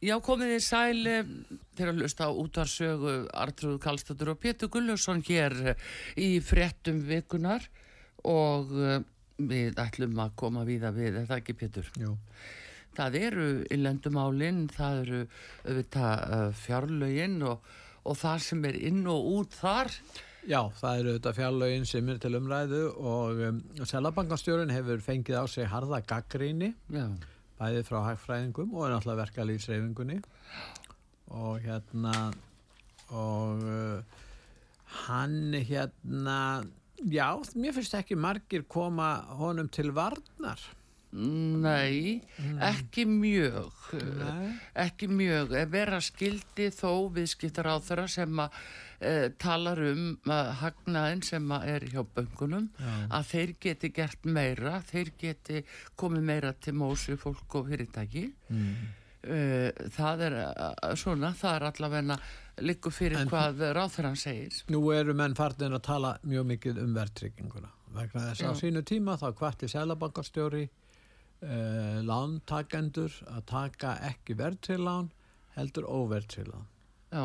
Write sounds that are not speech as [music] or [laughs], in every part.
Já, komið þið sæl eh, til að hlusta á útvarsögu Artrúð Kallstóttur og Pétur Gullarsson hér eh, í frettum virkunar og eh, við ætlum að koma víða við, er það ekki Pétur? Jú. Það eru illendumálinn, það eru auðvitað fjárlöginn og, og það sem er inn og út þar. Já, það eru auðvitað fjárlögin sem er til umræðu og um, Selabankastjórun hefur fengið á sig harða gaggríni, Já, bæði frá hagfræðingum og er náttúrulega verkalýsreifingunni og hérna og uh, hann hérna já, mér finnst ekki margir koma honum til varnar nei, ekki mjög. Nei. ekki mjög, vera skildi þó viðskiptar á þeirra sem að e, talar um að hagnaðin sem er hjá böngunum Já. að þeir geti gert meira þeir geti komið meira til mósu fólk og fyrirtæki. Mm. e, það er eh, svona, það er allavega líku fyrir En- hvað ráþurann segir. Nú eru menn farnir að tala mjög mikið um verðtrygginguna. Vegna þess að sínu tíma þá kvarti selabankastjóri uh, lántakendur að taka ekki verðtrillán heldur óverðtrillán já,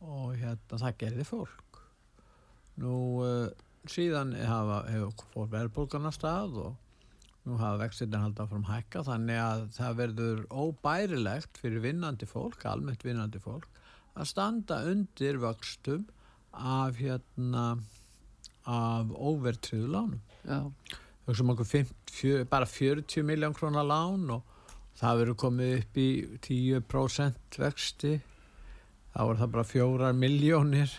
og hérna það gerði fólk. Nú uh, síðan hafa, hefur fór verðbólgan að stað og nú hafa vextirna haldið áfram hækka þannig að það verður óbærilegt fyrir vinnandi fólk, almennt vinnandi fólk að standa undir vöxtum af hérna af óvertriðu lánum. Þessum okkur 50, fjö, bara 40 miljón krónar lán og það verður komið upp í 10% vexti þá er það bara fjórar miljónir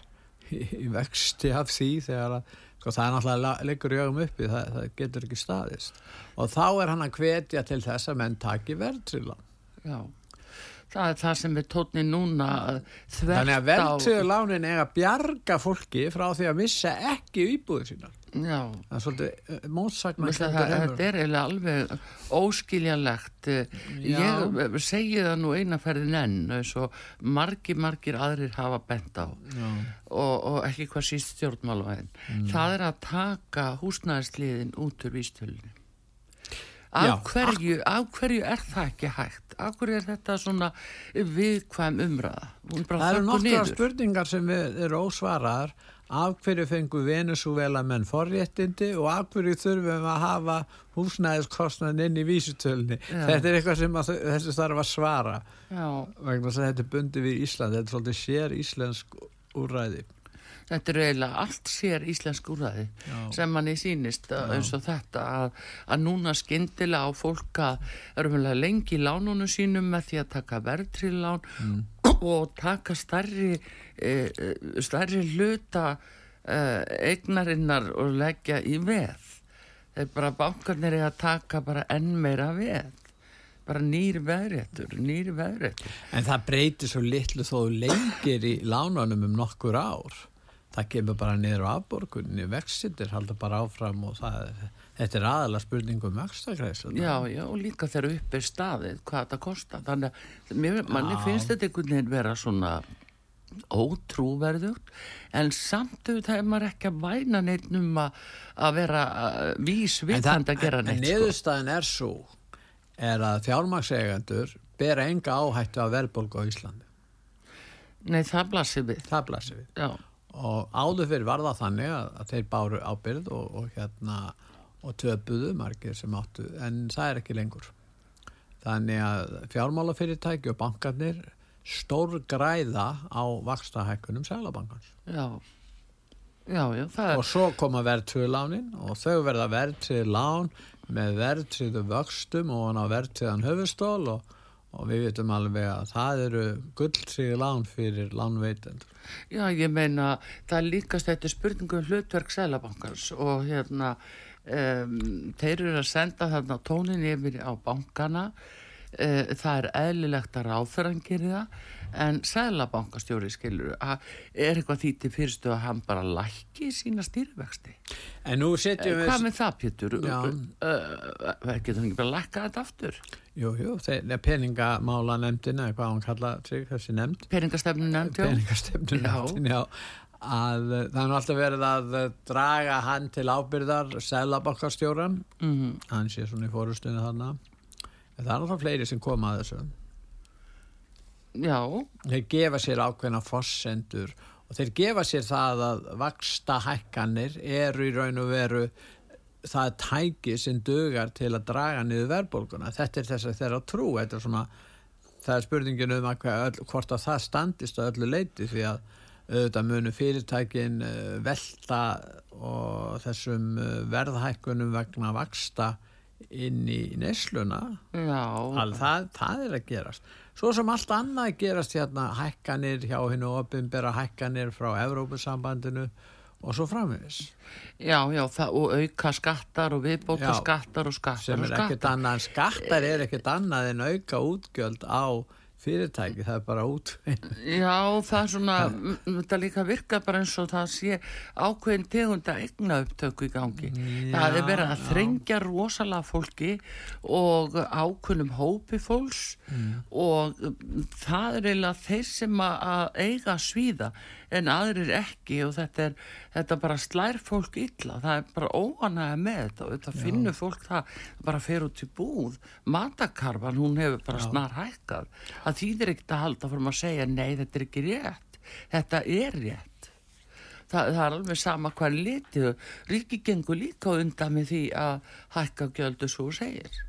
í, vexti af því þegar að sko, það er náttúrulega leikur í augum uppi það, það getur ekki staðist. Og þá er hann að hvetja til þess að menn taki verðtrilan já það er það sem er tónni núna eh, þvert þannig að á verðtriðu lánin er að bjarga fólki frá því að missa ekki íbúður sínar. Já, það er svolítið mótsagna Veistu, það, þetta er eiginlega alveg óskiljanlegt Eh, Já. ég eh, segi það nú einaferðin enn eins og margir, margir aðrir hafa bent á. Og, og ekki hvað síst stjórnmálavæðin það er að taka húsnæðisliðin út úr vístölinu Já, af hverju, af hverju er það ekki hægt? Af hverju er þetta svona viðkvæm umræða? Bara Það eru nokkra spurningar sem eru ósvaraðar. Af hverju fengu Venezuela menn forréttindi og af hverju þurfum að hafa húsnæðiskostnaðin inn í vísutölni Já. þetta er eitthvað sem að, þessu þarf að svara. Já, vegna þess að þetta er bundi við Ísland. Þetta er svolítið sér íslensk úrræði þetta er eiginlega allt sér íslensk úrræði Já. sem manni sýnist að, eins og þetta að, að núna skyndilega á fólk að örmulega lengi lánunum sínum með því að taka verðtrillán mm. og taka starri e, e, starri hluta e, eignarinnar og leggja í veð. Þeir bara bankarnir er að taka bara enn meira veð. Bara nýr veðréttur, nýr veðréttur. En það breytir svo litlu þó lengir í lánunum um nokkur ár það kemur bara niður á afborgunni vextir halda bara áfram og það, þetta er aðalega spurning um vextakræs Já, já, og líka þegar upp er staðið hvað þetta kostar, þannig að manni finnst þetta einhvern veginn vera svona ótrúverðugt en samt auðvitað er maður ekki að væna neitt um að, vera vísvitandi að gera en neitt sko. niðurstaðin er svo er að fjármagseigandur bera enga áhættu af verðbólgu á Íslandi. Nei, það blasir við. Það blasir við. Já, og áður fyrir var það þannig að, þeir báru ábyrð og, og hérna og töpuðu margir sem áttu en það er ekki lengur. Þannig að fjármálafyrirtæki og bankarnir stór græða á vakstahækkunum sælabankans já. Já, já, það og er svo koma verðtröðu lánin og þau verða verðtröðu lán með verðtröðu vöxtum og verðtröðan höfustól og, og við veitum alveg að það eru gulltröðu lán fyrir lánveitendur Já, ég meina, það líkast þetta er spurningu um hlutverk Sælabankans og hérna um, þeir eru að senda þarna tónin yfir á bankana uh, það er eðlilegt að ráþarann gerir það en sæðlabankastjóri skilur að er eitthvað því til fyrstu að hann bara lækki sína stýrivexti En nú setjum við... hvað með það Pétur? Já. Uh, getur hann ekki bara lækka þetta aftur? Jú, jú, þeir peningamála nefndina, hvað hann kalla sig, þessi nefnd. Peningastefnu nefnd, já. Peningastefnu nefndin, já. Að uh, það er alltaf verið að draga hann til ábyrðar selabankastjóran, mm -hmm. hann sé svona í fórustunni þarna. En það er alltaf fleiri sem koma að þessu. Já. Þeir gefa sér ákveðna fossendur og þeir gefa sér það að vaksta hækkanir eru í raun og veru það tæki sem dögar til að draga niður verðbólguna. Þetta er þess að þeirra trú, þetta er svona, það er spurningin um að öll, hvort að það standist á öllu leiti því að auðvitað munu fyrirtækin eh, velta og þessum eh, verðhækkunum vegna vaksta inn í nesluna. Það, það er að gerast. Svo sem allt annað gerast hérna hækkanir hjá hennu ofinbera hækkanir frá Evrópusambandinu og svo framins. Já, já, það, og auka skattar og viðbóta skattar og skattar sem er ekkert annað, skattar er ekkert annað en auka útgjöld á fyrirtæki, það er bara út. Já, það er svona þetta líka virka bara eins og það sé ákveðin tegunda egna upptöku í gangi. Já, það er verið að þrengja rosalega fólki og ákveðnum hópi fólks mm. og það er eiginlega þeir sem að eiga svíða en aðrir ekki og þetta er þetta bara slær fólk illa. Það er bara óanæða með þetta og þetta finnur fólk það bara fer út í búð. Matakarfan hún hefur bara Já. snar hækkað. Það þýðir ekkert að halda fyrir að segja nei þetta er ekki rétt. Þetta er rétt. Það, það er alveg sama hvað litið. Ríki gengur líka undan með því að hækka gjöldu svo segir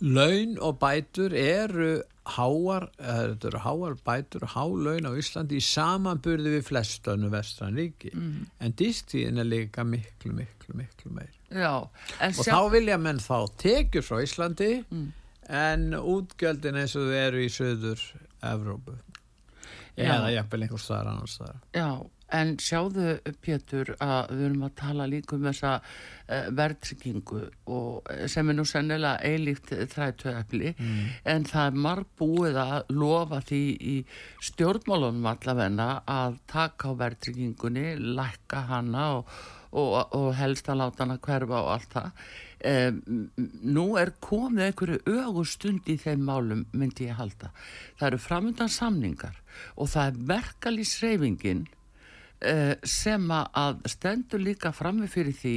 Laun og bætur eru háar, þetta eru háar bætur og hálaun á Íslandi í samanburði við flestönu vestran ríki. Mm. en dýstíðin er líka miklu, miklu, miklu meir Já, og sjá... þá vilja menn þá tekjur frá Íslandi mm. en útgjöldin eins og þau eru í söður Evrópu eða jafnvel einhvers staðar annars staðar. Já En sjáðu Pétur að við erum að tala líka um þessa uh, verðtryggingu sem er nú sennilega eilíkt þrættuðafli mm. en það er marg búið að lofa því í stjórnmálunum allavegna að taka á verðtryggingunni, lækka hana og, og, og helst að láta hana hverfa og allt það. Um, nú er komið einhverju ögustund í þeim málum myndi ég halda. Það eru framöndan samningar og það er verkalýsreifingin Eh, sem að stendur líka frammi fyrir því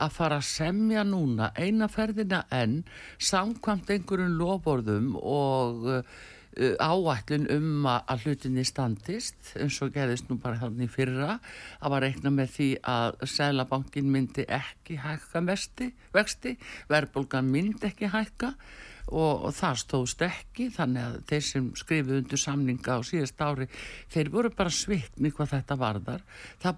að fara að semja núna einaferðina enn samkvæmt einhverjum loborðum og uh, áætlun um að hlutinni standist eins og gerðist nú bara þannig fyrra að var reikna með því að Sælabankin myndi ekki hækka vexti, verðbólgan myndi ekki hækka og, og það stóðst ekki þannig að þeir sem skrifið undir samninga á síðast ári þeir voru bara svikni hvað þetta varðar.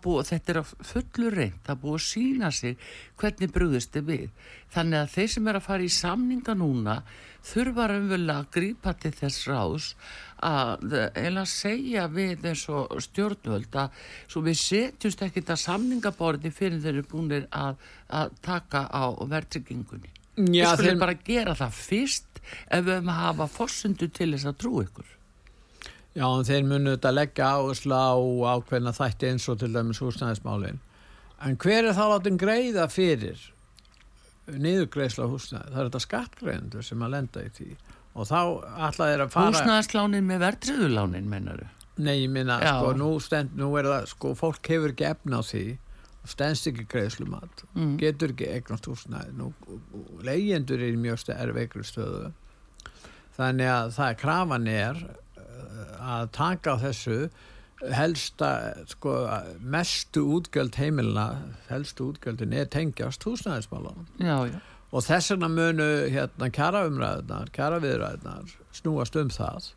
Búið, þetta er að fullur reynd það búið að sína sig hvernig brúðist þið við. Þannig að þeir sem er að fara í samninga núna þurfa raunverulega að grípa til þess ráðs að eða segja við eins og stjórnvöld að svo við setjumst ekkit að samningaborði fyrir þeir eru búinir að, að taka á verðtryggingunni. Við skulum þeim... bara gera það fyrst ef við höfum að hafa fossundu til þess að trú ykkur? Já, þeir munu þetta leggja áherslu á ákveðna þætti eins og til dæmis húsnæðismálin. En hver er þá látin greiða fyrir niðurgreisla húsnæði? Það er þetta skattgreðendur sem að lenda í því. Og þá alltaf er að fara Húsnæðislánin með verðriðulánin, mennaru? Nei, ég minna, sko, nú, stend, nú er það sko, fólk hefur ekki efna á því stendst ekki greiðslumat. Mm. getur ekki eignast húsnæði. Leyendur er í mjög erveiklu stöðu. Þannig að það krafan er uh, að taka á þessu helsta sko, mestu útgjöld heimilina helstu útgjöldin er tengjast húsnæðismálan og þess vegna munu hérna kjara umræðunar kjara viðræðunar snúast um það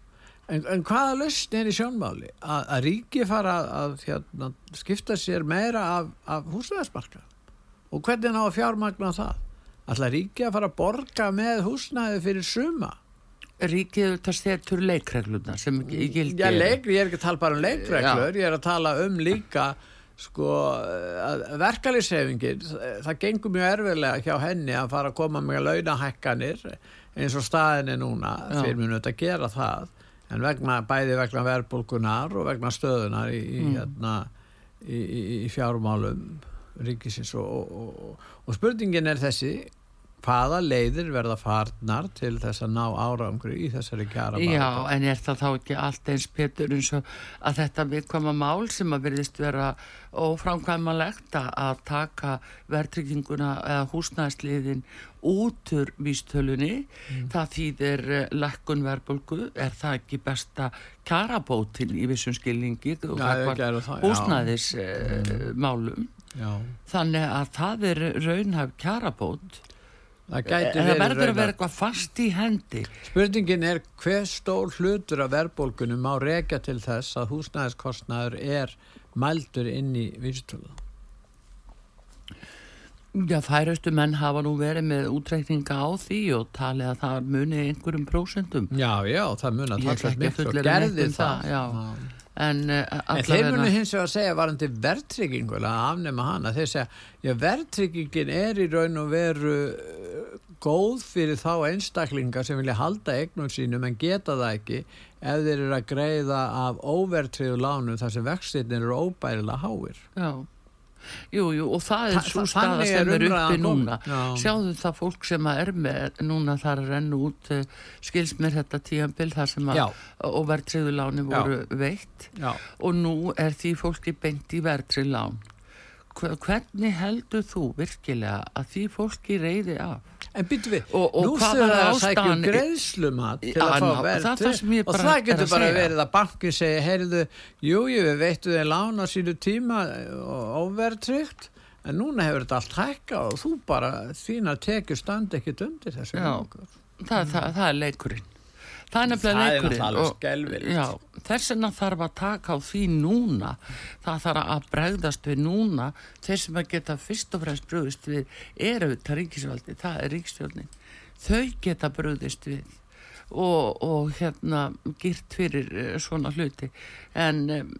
En, en hvaða lausn er í sjónmáli? A, að ríki fara að, að hérna, skipta sér meira af, af húsnæðismarka og hvernig ná að fjármagna það? Alltaf ríki að fara að borga með húsnæði fyrir suma? Ríkið það setur leikregluna sem ekki gildi. Já, leik, ég er ekki að tala bara um leikreglur, Já. ég er að tala um líka sko verkalýsefingin það gengur mjög erfiðlega hjá henni að fara að koma með launahækkanir eins og staðin er núna fyrir munu þetta að gera það en vegna, bæði vegna verbulgunar og vegna stöðunar í, í, hérna, í, í, í fjármálum ríkisins og, og, og, og spurningin er þessi hvaða leiðir verða farnar til þess að ná árangri í þessari kjara Já, en er það þá ekki allt eins Petur eins og að þetta viðkvæma mál sem að verðist vera óframkvæmalegt að- taka verðtrygginguna eða húsnæðsliðin út úr vístölunni það þýðir eh, lækkun verðbólgu er það ekki besta kjarabótin í vissum skilningi og það, já. húsnæðis uh, málum Já, þannig að það er raunhæf kjarabót það gæti það verður að vera eitthvað fast í hendi Spurningin er hver stór hlutur af verðbólgunum má rekja til þess að húsnæðiskostnaður er mældur inn í vísitölu. Já, færustu menn hafa nú verið með útreikninga á því og talið að það muni einhverjum prósentum. Já, já, það mun að Ég ætla talast ekki að miklu og gerði um það. það, já. En, uh, En þeir munu hins vegar að segja varandi verðtryggingu að afnema hana. Þeir segja, verðtryggingin er í raun og veru uh, góð fyrir þá einstaklingar sem vilja halda eignum sínum en geta það ekki ef þeir eru að greiða af óvertriðu lánum þar sem vextirnir eru óbærilega háir. Já, jú, jú, og það er Þa- svo staða sem er uppi núna. Já. Sjáðu það fólk sem er með núna þar að renna út uh, skils mér þetta tíambil þar sem að Já. verðtriðuláni voru veitt Já. og nú er því fólki beint í verðtriðlán. Hvernig heldur þú virkilega að því fólki reyði af? En byttu við, Og- og nú var það að sækja um greiðslumat til að fá ná, verð það er það sem ég og bara það getur bara segja. verið að bankin segi, heyrðu, jú, við veittu þeir lána sínu tíma og óverðtrygt en núna hefur þetta allt hækka og þú bara, þínar tekjur standi ekkit undir þessu Já. það, það, það er leikurinn það er nefnilega er leikurinn. þess vegna þarf að taka á því núna. Það þarf að bregðast við núna. Þeir sem að geta fyrst og fremst brugðist við eru þetta ríkisvaldi það er ríkistjórnin þau geta brugðist við og, og hérna girt fyrir eh, svona hluti. En um,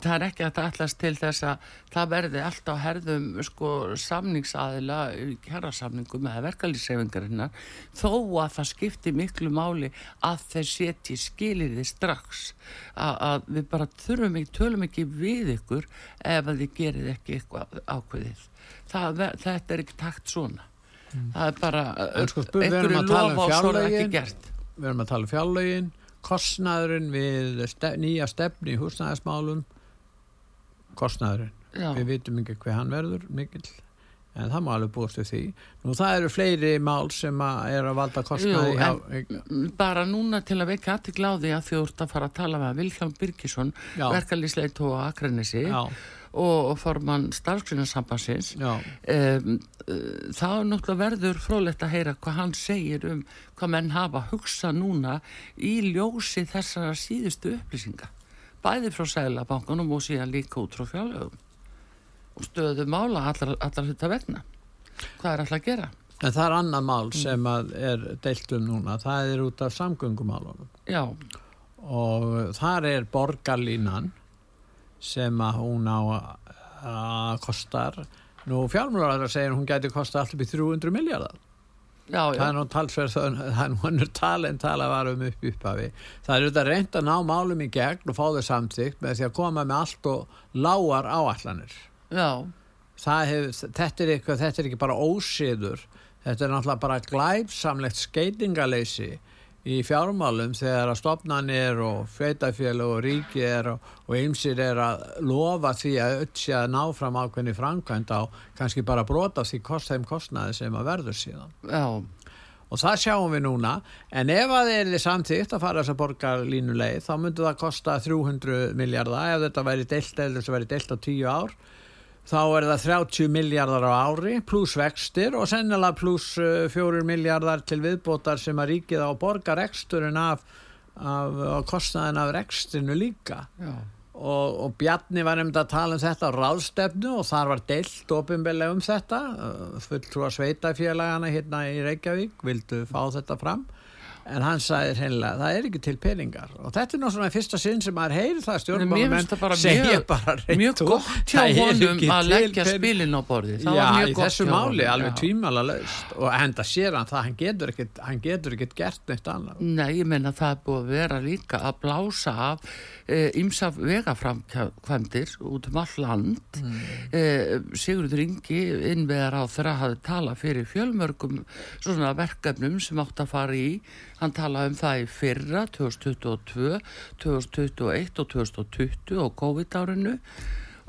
það er ekki að það allast til þess að það verði allt á herðum sko samningsaðila kjærasamningum eða verkalýsreifingarinnar þó að það skipti miklu máli að þeir setji skiliði strax. Að, að við bara þurfum ekki, tölum ekki við ykkur ef að þið gerið ekki eitthvað ákveðið. Það, þetta er ekki takt svona. Það er bara sko, einhverju tala um lofásor ekki fjárlögin. gert Við erum að tala um fjárlögin, kostnaðurinn við stef, nýja stefni í húsnæðismálum, kostnaðurinn. Já. Við vitum ekki hver hann verður mikill, en það má alveg búast við því. Nú það eru fleiri mál sem að er að valda kostnaði Jú, hjá... bara núna til að vekja aðtikla á því að þú ert að fara að tala með Vilhelm Birgisson Já. verkalýsleit og Akranesi Já, og formann starfsgrunarsambansins um, þá náttúrulega verður frólægt að heyra hvað hann segir um hvað menn hafa hugsað núna í ljósi þessara síðustu upplýsinga. Bæði frá Sælabankunum og síðan líka út frá fjárlögum. Og stöðu mála allar, allar þetta vegna. Hvað er alltaf að gera? en það er annað mál sem að er deilt um núna, það er út af samgöngumálunum. Já, og þar er borgarlínan sem að hún á að kostar. Nú fjármjörður að segja hún gæti kosta allt upp í 300 miljardar já, það já, er nú talsverð [laughs] það er nú hannur tala en tala var um upp uppafi það er auðvitað reynd að ná málum í gegn og fá þau samþygt með því að koma með allt og lágar áallanir já, hef, þetta er eitthvað þetta er ekki bara ósiður. Þetta er náttúrulega bara glæpsamlegt skeitingaleysi í fjármálum þegar að stopnarnir og feitafélag og ríki er og, ymsir er að lofa því að sé að ná fram ákveðni framkvæmd á kannski bara brota því kost þeim kostnaði sem að verður síðan. Já, og það sjáum við núna. En ef að þeir eru samþýtt að fara þess að borgarlínu leið þá myndi það kosta 300 miljardar ef þetta væri deilt eða þess að væri deilt á 10 ár þá er það 30 miljardar á ári pluss vextir og sennilega pluss 4 miljardar til viðbótar sem að ríkið á borgareksturinn af, af, af kostnaðin af rekstinu líka. Já, og, og Bjarni var nefnd að tala um þetta á ráðstefnu og þar var deilt ofinbeglega um þetta. Fulltrúa sveitafélagana hérna í Reykjavík vildu fá þetta fram en hann sagði hreinlega, það er ekki til peningar og þetta er náttúrulega fyrsta sinn sem maður heyri það bara segja bara gott hjá það er honum ekki að leggja spilin á borði. Það Já, var mjög í þessu máli, alveg tvímala laust og enda sér hann það, hann getur ekkit, hann getur ekkit gert neitt annað. Nei, ég menna það er búið að vera líka að blása af ymsa vegaframkvæmdir út um all land. Mm. Sigurður Ingi innveðar á þeirra hafði talað fyrir fjölmörgum svona verkefnum sem átt að fara í. Hann talaði um það í fyrra, 2022, 2021 og 2020 og COVID-árinu.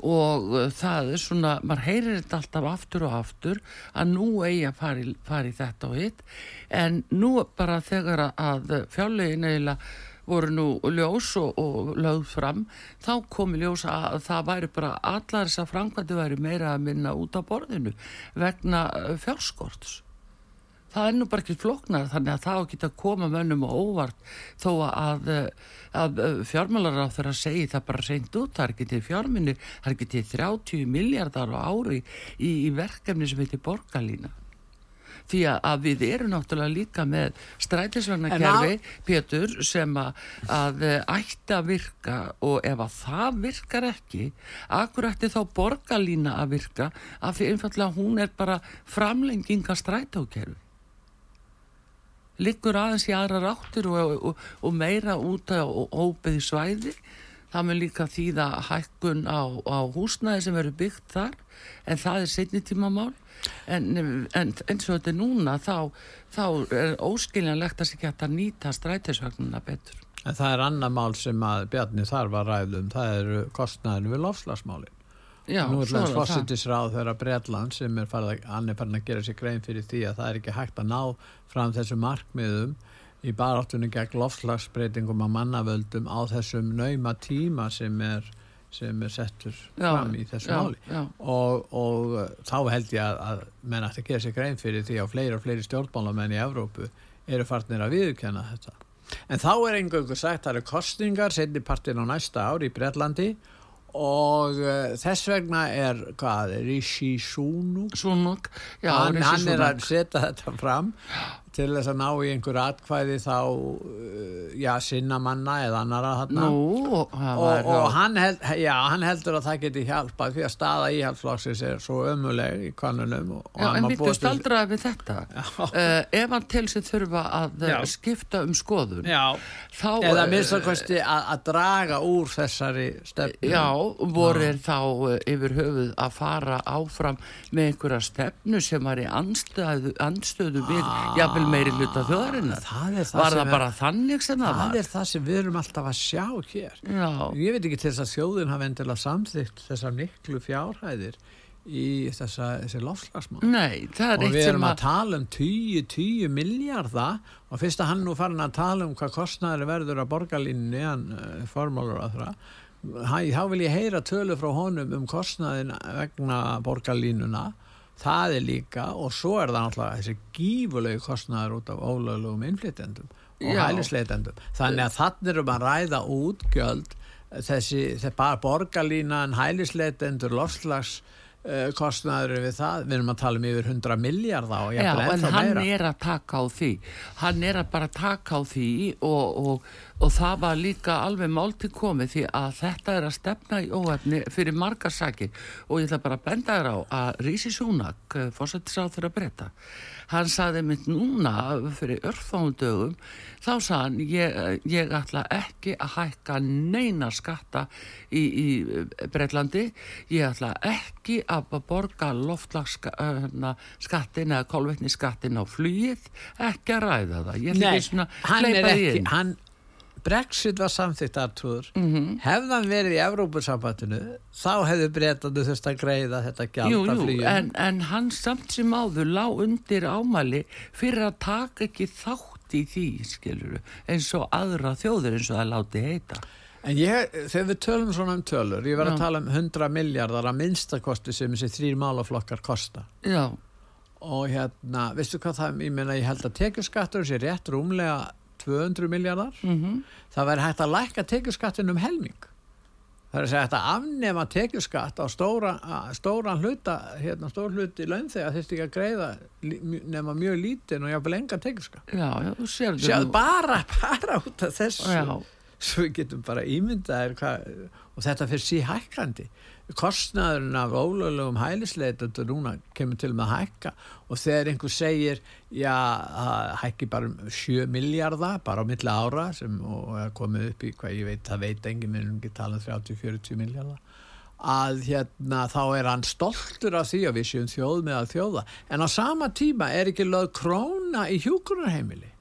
Og uh, það er svona, maður heyrir þetta alltaf aftur og aftur að nú eigi að fara í, fara í þetta og hitt. En nú bara þegar að fjárlegin eiginlega voru nú ljós og, og lögð fram þá komi ljós að það væri bara allar þess að framkvæmdi væri meira að minna út á borðinu vegna uh, fjárskorts það er nú bara ekki flóknar þannig að það geta að koma mönnum og óvart þó að, að fjármálar á þeirra segi það bara reynd út, það er ekki til fjárminni það er ekki til 30 miljardar á ári í, í verkefni sem heitir borgarlína. Því að, að við erum náttúrulega líka með strætisvagnakerfi, Pétur, sem að, að ætti að virka. Og ef að það virkar ekki, akkur ætti þá borgarlína að virka? Af því einfallega hún er bara framlenginga strætókerfi liggur aðeins í aðra ráttur og, og, og meira út á óbeði svæði. Það mun líka þýða hækkun á, á húsnæði sem verður byggt þar en það er setni tímamál. En, en eins og þetta er núna þá, þá er óskiljanlegt að sér geta nýta strætisvagnuna betur. En það er annar mál sem að Bjarni þarf að ræðum, það eru kostnæðinu við lofslagsmálin. Nú er það fósittisráð þeirra Bretland sem er farið að, er farin að gera sér grein fyrir því að það er ekki hægt að ná fram þessu markmiðum í baráttunni gegn lofslagsbreytingum á mannavöldum á þessum nauma tíma sem er, sem er settur Já, fram í þessu já. Og, og þá held ég að, að menn ætti að gera sér grein fyrir því að fleiri og fleiri stjórnmálamenn í Evrópu eru farnir að viðurkenna þetta. En þá er einhverjum sagt að það eru kostningar setni partin á næsta ár í Bretlandi og uh, þess vegna er, hvað, Rishi Sunak Súnug, já, hann, Rishi hann er að setja þetta fram. Til þess að ná í einhver atkvæði þá uh, já, sinna manna eða annara þarna Nú, og, og hann, held, já, hann heldur að það geti hjálpað því að staða íhaldsflokksins er svo ömuleg í kannunum Já, en við- staldraði við þetta uh, ef hann til sig þurfa að Já. uh, skipta um skoðun já, þá eða eh, minnst að kosti að, draga úr þessari stefnu Já, voru er þá yfir höfuð að fara áfram með einhverja stefnu sem var í anstöðu, anstöðu við jafnvel meiri hluta þjóðarinnar. Ah. Það það var það bara þannig sem það, það var? er það sem við erum alltaf að sjá hér Já, ég veit ekki til þess að þjóðin hafi endilega samþygt þessar miklu fjárhæðir í þessa, þessi lofslagsmál nei, það er og eitt við sem erum að að, tala um 10, 10 miljardar og fyrst að hann nú farin að tala um hvað kostnæður verður að borgarlínni hann uh, formálur að það þá vil ég heyra tölu frá honum um kostnæðin vegna borgarlínuna það er líka og svo er það náttúrulega þessi gífulegu kostnæður út af og Já. Hælisleitendum þannig að þannig erum að ræða útgjöld þessi, þessi bara borgarlínan hælisleitendur lofslags uh, kostnæður við það, við erum að tala um yfir 100 miljardar og já, en hann meira. er að taka á því. Hann er að bara taka á því og, og, og það var líka alveg mál til komið því að þetta er að stefna í óefni fyrir margar sakir og ég ætla bara að benda þér á að Rísi Súnak, fórsættisráð fyrir að breyta, hann saði mynd núna fyrir örfáum dögum þá sagði hann ég, ég ætla ekki að hækka neina skatta í, í Breitlandi ég ætla ekki að borga loftlagsskattin eða kolvetni skattin á flugið ekki að ræða það. Ég ætla ekki svona hann er ekki hann, Brexit var samþýtt artúr mm. -hmm. hefðan verið í Evrópussambandinu þá hefðu breytandu þurft að greiða þetta gjald Jú, af jú, fluginu en, en hann samt sem áður lá undir ámæli fyrir að taka ekki þátt í því, skilur eins og aðra þjóður eins og það láti heita. En ég, þegar við tölum svona um tölur, ég verð að tala um 100 miljardar að minnstakosti sem þessi þrýr málaflokkar kosta. Já, Og hérna, veistu hvað það, ég meina, ég held að tekjuskattur sé rétt rúmlega 200 miljardar. mm Það væri hægt að lækka tekjuskattin um helming. Það er að segja þetta afnema tekjuskatt á stóra, stóran hluta, hérna stór hluti launþega þurfti ekki að greiða nema mjög lítinn og jáfnvel enga tekjuskatt. Já, já, þú sér Sjáðu bara, bara út af þessu. Já, Svo við getum bara ímyndaðir hvað, og þetta fyrir síhækkandi. Kostnaðurinn af ólöglegum hælisleitundur núna kemur til með að hækka. Og þegar einhver segir, já, hækki bara um 7 miljardar bara á milli ára sem komið upp í hvað ég veit, það veit engin minnum ekki tala um 30-40 miljardar að hérna þá er hann stoltur af því að við séum þjóð með að þjóða. En á sama tíma er ekki lög króna í hjúkurarheimili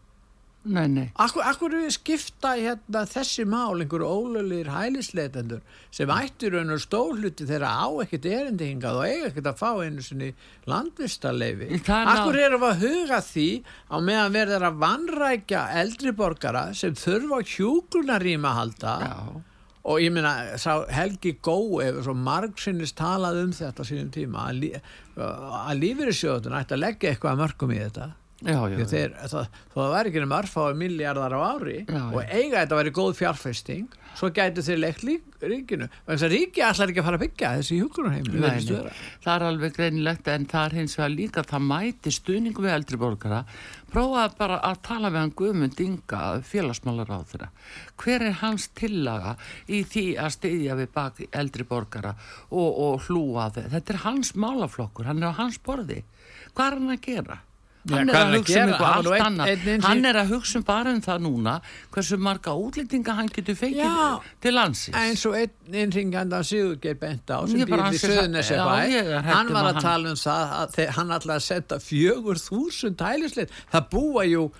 nei, nei. Akkur, akkur við skipta hérna þessi mál einhverju ólöglir hælisleitendur sem ættir raun og stólhuti þeirra á ekkert erindi hingað og eiga ekkert að fá einu sinni landvistarleifi. Akkur erum við að huga því á meðan verður að vannrækja eldri borgara sem þurfa hjúgrunarýma að halda Já, og ég sá Helgi Gói hefur svo margsinnist talað um þetta sínum tíma að, lí, að lífyrirsjóðun ætti að leggja eitthvað að mörgum í þetta já, já, Því þeir, það, þó það væri ekki um örfáið miljardar á ári Já, já. og eiga þetta væri góð fjárfesting svo gætu þeir leikt lík, ríkinu. Og þess að ríki allar ekki að fara að byggja þessi nei. það? Er alveg greinilegt en það er hins vegar líka það mæti stuðningu við eldri borgara. Prófa bara að tala við hann Guðmund Inga félagsmálar á þeirra hver er hans tillaga í því að styðja við bak eldri borgara og, og hlúa þeir þetta er hans málaflokkur, hann er á hans borði. Hvað er hann að gera? Hann er að er hugsa um Hann annað. einn innsi- Hann er að hugsa um bara um það núna hversu marga útlendinga hann getur fengið Já. til landsins. eins og einn innringanda Sigurgeir bent á sem býr í er hrædd hann um var að að hann- tala um það að hann ætlaði að senda fjögur þúsund hælisleitt það búa jú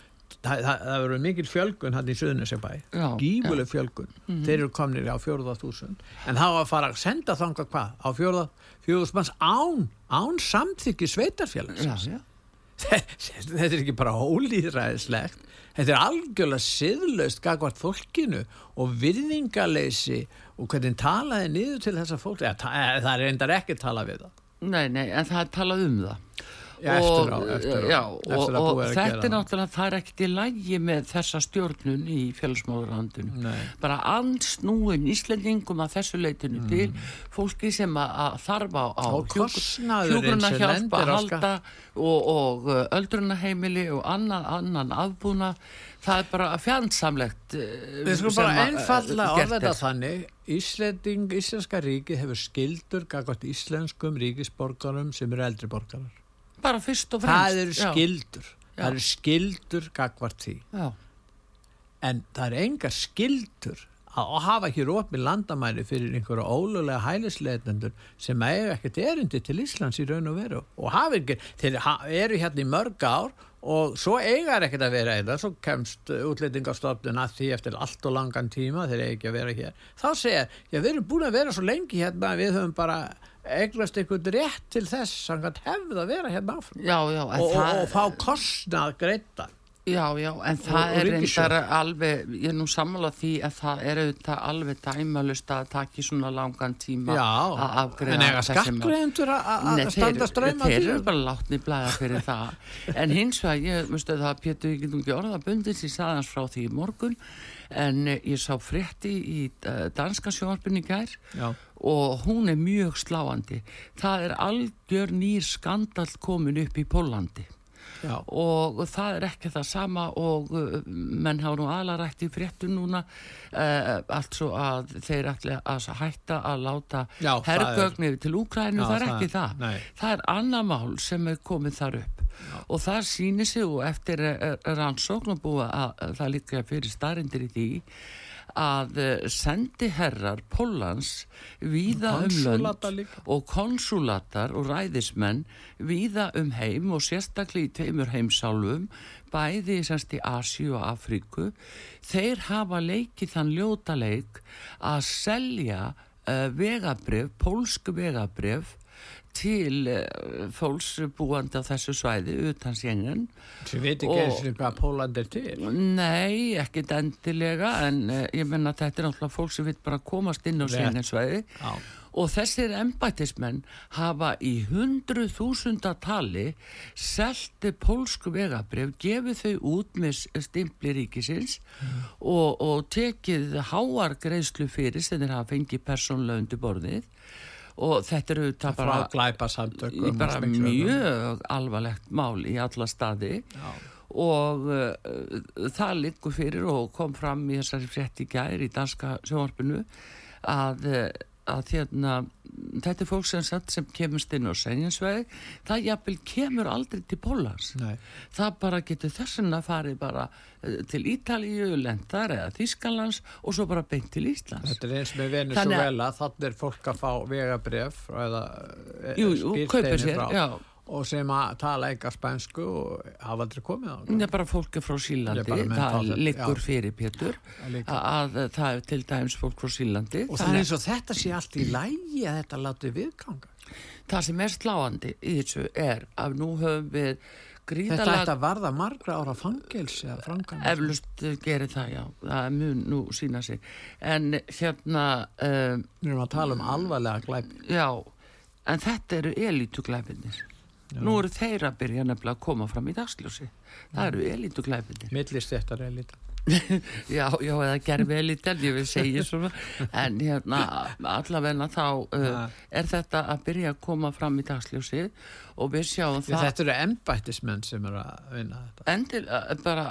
það, það, það verður mikil fjölgun hann í Suðunesjabæ Já, gífuleg fjölgun. Þeir eru komnir á fjórða þúsund. En þá að fara að senda þanga hvað? Á fjórða fjórðus manns án án samþykki sveitarfélags já, já. Þetta er ekki bara ólýðræðislegt. Þetta er algjörlega siðlaust gagvart fólkinu og virðingaleysi og hvernig talaði niður til þessa fólk. Það er reyndar ekki að tala við það. Nei, nei, en það er talað um það. Já, eftir á, eftir á, já, eftir og, og þetta er náttúrulega, það er ekkert í lægi með þessa stjórnun í félagsmáðurlandinu. Nei. Bara ansnúin Íslendingum að þessu leitinu til fólki sem að, þarfa á sem hjálpa að halda og, og uh, öldrunaheimili og annan, annan aðbúna. Það er bara fjandsamlegt uh, Við skulum bara uh, þetta er. þannig Íslending, Íslenska ríki hefur skildur gagvart íslenskum ríkisborgarum sem eru eldri borgarar Bara fyrst og fremst. það eru skildur Já. það eru skildur gagvart því. Já, en það er enga skildur að hafa ekki rópið landamæri fyrir einhverja ólulega hælisleitendur sem eiga ekkert erindi til Íslands í raun og veru og hafa ekki, þeir eru hérna í mörg ár og svo eiga er ekkert að vera eða svo kemst útlendingastofnun að því eftir allt og langan tíma þeir eiga ekki að vera hér. Þá segja, já við erum búin að vera svo lengi hérna við höfum bara eignast einhvern rétt til þess samkvæmt hefð að vera hérna áfram já, já. og, og, það- og fá kostnað greittan Já, já, en það og er reyndar alveg, ég er nú sammála því að það er auðvitað alveg dæmalust að taki svona langan tíma Já, að afgreða en mál. skattgreðendur að standa þeir, ströym þeir eru bara látni blæða fyrir það [laughs] en hins vegar, ég myndi að það Pétur, ég getum ekki orða bundins ég saði hans frá því í morgun en eh, ég sá frétti í uh, danska sjónvarpinni í gær Já. Og hún er mjög sláandi. Það er algjör nýr skandal komin upp í Pólandi Já. og það er ekki það sama og uh, menn hafa nú aðlarætt í fréttum núna uh, altså að þeir ætla að hætta að láta Já, það herrgögn yfir til Úkrænu, Já, það er ekki það. nei. það er annar mál sem er komið þar upp. Og það sýnir sig og eftir eh, rannsókn og búið að, að það líka fyrir starindir í því að eh, sendiherrar Pólans víða um lönd og konsulatar og ræðismenn víða um heim og sérstaklega í tveimur heimsálfum bæði semst í Asíu og Afríku. Þeir hafa leikið þann ljóta leik að selja uh, vegabrif, pólsku vegabrif til uh, fólks búandi á þessu svæði utan sjengen sem veit ekki eins og hvað Póland er til Nei, ekkit endilega en uh, ég menna að þetta er náttúrulega fólk sem vil bara komast inn á Rétt. sjengensvæði Já. og þessir embætismenn hafa í hundru þúsunda tali selti pólsku vegabref, gefið þau út með stimpli ríkisins mm. og, og tekið háar greiðslu fyrir sem þeir hafa fengið persónlega undir borðið og þetta eru það bara, bara mjög alvarlegt mál í alla staði Já. og uh, það liggur fyrir og kom fram í þessari frétti gæri í danska sjónvarpinu að uh, að hérna, þetta er fólk sem, sem kemur inn á senjansvegi það jafnvel kemur aldrei til Pólans það bara getur þessan að fari bara uh, til Ítalíu lendar eða Þískalands og svo bara beint til Íslands. Þetta er eins með Venezuela þannig er fólk að fá vegabref eða jú, jú, kaupir sér, já og sem að tala eitthvað spænsku og hafa aldrei komið á það er bara fólki frá Sílandi það liggur já. fyrir Pétur að, að það er til dæms fólk frá Sílandi og það er eins og þetta sé allt í lægi að þetta láti viðkanga það sem er sláandi í þessu er að nú höfum við gríðalega þetta að varða margra ára fangils eflust gerir það já. Það mjög nú sína sig. En hérna um, við erum að tala um alvarlega glæpi. Já en þetta eru elítuglæpinir Nú eru þeir að byrja nefnilega að koma fram í dagsljósi. Það eru elítuglæfinir. Millist þetta er elíta. [laughs] já, já, eða gerfi elítan, ég vil segja svona. En hérna, allavegna þá uh, er þetta að byrja að koma fram í dagsljósi og við sjáum það. Þetta eru ennbættismenn sem eru að vinna þetta. Endil, bara,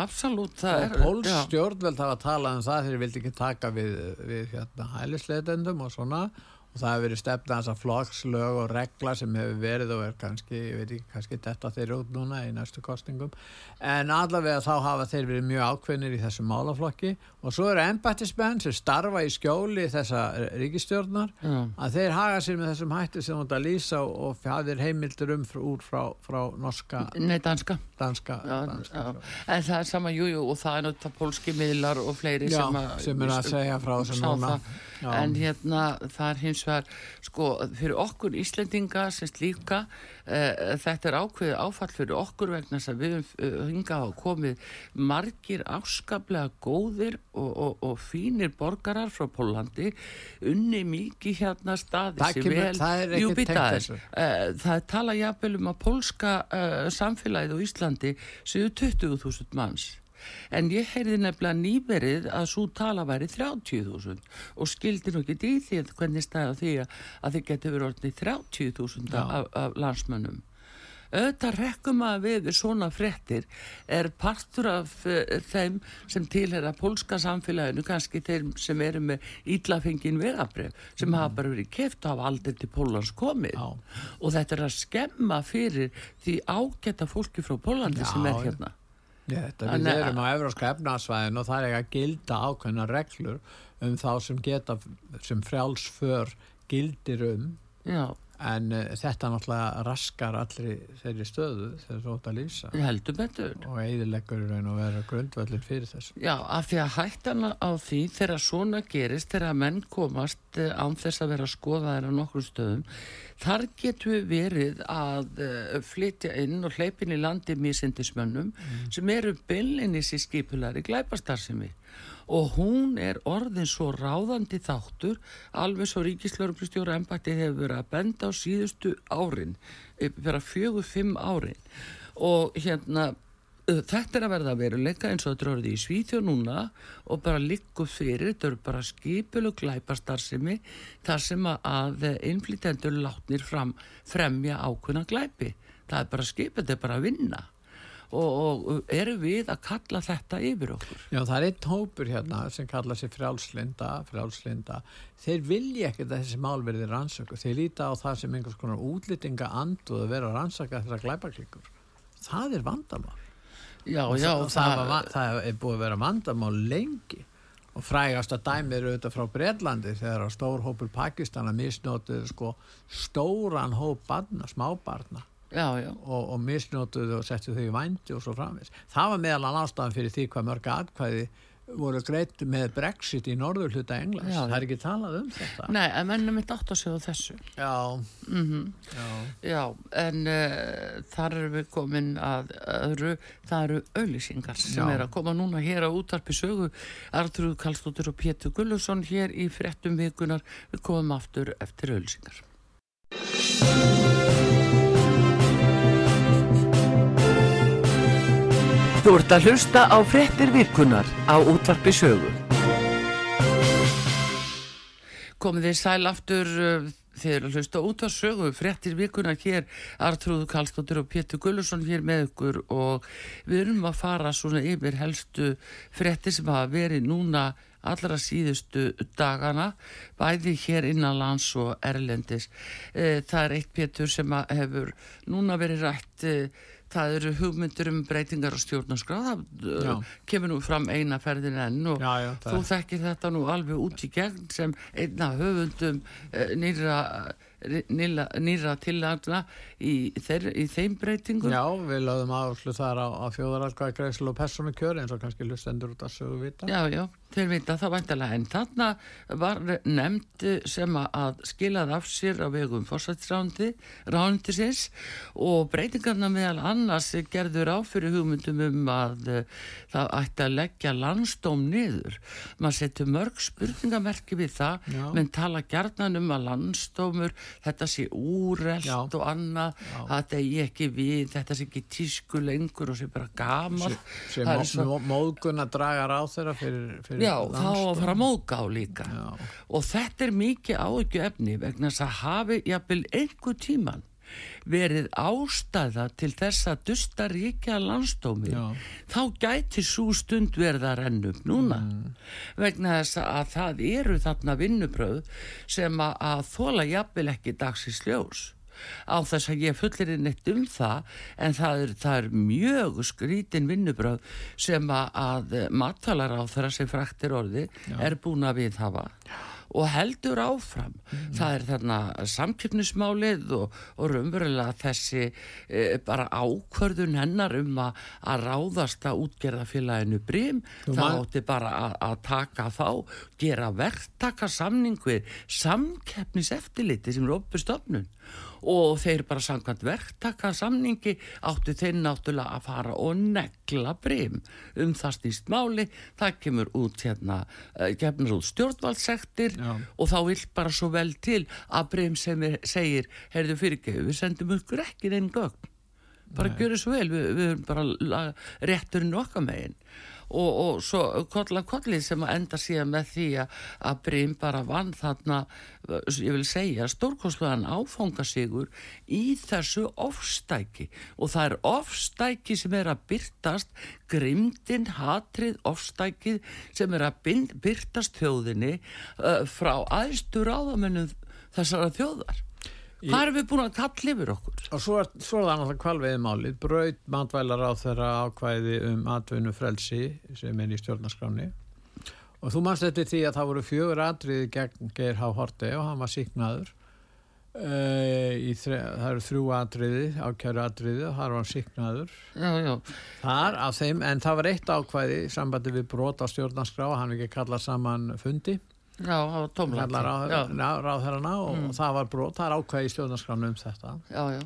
absolutt það er. Og pólstjórnveld hafa talað um það þegar þeir vildi ekki taka við, við hérna, hælisleitendum og svona og það hefur verið stefna þess að flokkslög og regla sem hefur verið og er kannski, ég veit ekki, kannski þetta þeir út núna í næstu kostingum en allavega þá hafa þeir verið mjög ákveðnir í þessu málaflokki. Og svo eru embættismenn sem starfa í skjóli þessa ríkistjórnar mm. að þeir haga sér með þessum hætti sem þú ætti að lýsa og hafðir heimildur um úr frá, frá norska Nei, danska, danska, já, danska já. En það er sama, jújú, jú, og það er náttúrulega pólski miðlar og fleiri já, sem, að, sem er að segja frá þessu núna. það. En hérna það er hins vegar sko fyrir okkur Íslendinga sem slíka uh, þetta er ákveðið áfall fyrir okkur vegna þess að við uh, hinga á komið margir áskaplega góðir og, og, og fínir borgarar frá Pólandi unni mikið hérna staði það, kemur, vel, það er tengt þessu. Uh, það er talað jafnvel um að pólska samfélagið á Íslandi séu 20.000 manns en ég heyrði nefnilega nýverið að svo tala væri 30.000 og skildi nú ekki í því að hvernig stæða því að þið getur verið orðinni 30.000 af, af landsmönnum auðvitað rekkum að við svona frettir er partur af uh, þeim sem tilhera pólska samfélaginu, kannski þeim sem eru með íllafengin vegabref sem mm. hafa bara verið keft af aldrei til Pólans komið Já. og þetta er að skemma fyrir því ágæta fólki frá Pólandi Já. sem er hérna Já, þetta við erum á Evróska efnarsvæðin og það er ekki að gilda ákveðna reglur um þá sem geta sem frjálsför gildir um Já. En uh, þetta náttúrulega raskar allir þeirri stöðu þegar þú ætti að lýsa. Heldur betur. Og eidileggur raun og vera grundvöldir fyrir þessu. Já, af því að hættana á því þegar svona gerist, þegar menn komast uh, án þess að vera að skoða þeirra nokkur stöðum Þar getur við verið að uh, flytja inn og hleypin í landi mísindismönnum mm. sem eru byllinis í skipulari glæpastarsimi og hún er orðin svo ráðandi þáttur alveg svo ríkislauruglustjóra embætti hefur verið að benda á síðustu árin, vera fjögur, fimm árin. Og hérna þetta er að verða veruleika eins og þetta er orðið í Svíþjóð núna og bara likku fyrir, þetta eru bara skipul og glæpastarsimi þar sem að innflýtendur látnir fram fremja ákunna glæpi. Það er bara skipul, þetta er bara að vinna og, og eru við að kalla þetta yfir okkur? Já það er einn hópur hérna sem kalla sér frjálslinda frjálslinda, þeir vilja ekki þessi málverðir rannsöku, þeir líta á það sem einhvers konar útlýtinga anduð að vera rannsaka þeirra glæpaklíkur það er vandamál. Já, já, það, það, var, það er búið að vera vandamál lengi. Og frægast að dæmi eru auðvitað frá Breitlandi þegar stór hópur Pakistana misnótið sko, stóran hóp barna, smábarna já, og, og misnótið og settið þau í vændi og svo framvis það var meðal ástafan fyrir því hvað mörg aðkvæði voru greitt með Brexit í norður hluta Englands. Já, já. Það er ekki talað um þetta. Nei, en mennum mitt átt að segja þessu. Já, Mm já. Já, en uh, þar erum við komin að öðru, það eru auðlýsingar sem Já. er að koma núna hér á útarpi sögu Artrúð Kallstóttir og Pétur Gullusson hér í fréttum vikunar við komum aftur eftir auðlýsingar Þú ert að hlusta á fréttir vikunar á útvarpi sögu. Komið þið sæl aftur uh, þeir að hlusta út af sögu fréttir vikuna hér Artrúðu Kallstóttir og Pétur Gullusson hér með ykkur og við erum að fara svona yfir helstu fréttir sem hafa verið núna allra síðustu dagana bæði hér innan lands og erlendis. Eh, það er eitt Pétur sem hefur núna verið rætt eh, það eru hugmyndir um breytingar á stjórnarskrá það eh, Já. kemur nú fram eina ferðin enn og Já, já, Þú þekkir þetta nú alveg út í gegn sem einna höfundum uh, nýra, nýra, nýra tillagna í, þeir, í þeim breytingum. Já, við lögðum áherslu þar á, á fjóðaralkvæði greiðslu og persónu kjör eins og kannski lustendur út að sögu vita. Já, já, þeir vita það væntalega en þarna var nefnd sem að skilaði af sér á vegum fórsættisrándi rándisins og breytingarna meðal annars gerður á fyrir hugmyndum um að uh, það ætti að leggja landstóm niður. Maður setur mörg spurningamerki við það Já. menn tala gjarnan um að landstómur þetta sé úrelt Já. og annað Já. þetta er ekki við, þetta sé ekki tísku lengur og sé bara gamal sem móðgun að draga ráð þeirra fyrir, fyrir Já, þá að fara að móðgá líka. Já. og þetta er mikið áhyggju efni vegna þess að hafi jafnvel einhver tíman verið ástæða til þess að dusta ríkja landstómi Já. þá gæti svo stund renna upp núna. Vegna þess að það eru þarna vinnubröð sem að, að þóla jafnvel ekki dagsins ljós á þess að ég fullir inn eitt um það en það er, það er mjög skrítin vinnubröð sem að, að matalar á þeirra sem fræktir orði er búin að viðhafa og heldur áfram. Það er þarna samkjöfnismálið og, og raunverulega þessi e, bara ákvörðun hennar um að, að ráðast að útgerða félaginu brím. Þú Það man- átti bara að, að taka þá, gera verktaka samning við samkeppniseftiliti sem er opið stofnun og þeir bara samkvæmt verktaka samningi áttu þeir náttúrulega að fara og negla brím um það stýst máli, það kemur út hérna, uh, kemur út stjórnvaldsektir Já. og þá vill bara svo vel til að brím sem er, segir, heyrðu fyrirgeðu, við sendum ykkur ekki einn gögn. Bara gjöru svo vel, við, við erum bara rétturinn okkar megin og, og svo kolla kollið sem enda síðan með því að, Brím bara vann þarna ég vil segja stórkostlegan áfangasigur í þessu ofstæki. Og það er ofstæki sem er að byrtast grimdin, hatrið, ofstækið sem er að byrtast þjóðinni uh, frá aðstu ráðamennum þessara þjóðar Hvað erum við búin að kalla yfir okkur? Og svo er, svo er það náttúrulega kvalveiði málið, braut matvælar á þeirra ákvæði um atvinnu frelsi sem er í stjórnarskráni. Og þú manst þetta því að það voru fjögur atriði gegn Geir H. Horti og hann var síknaður. Uh, þre, það eru þrjú atriði, ákjæru atriði og þar var hann síknaður. Já, já, Þar af þeim, en það var eitt ákvæði sambandi við brot á stjórnarskrá, hann ekki kallað saman fundi. Já, það var já, ráð, ráðherrana og Mm. það var brot, það er ákvæði í stjórnarskránu um þetta. Já, já,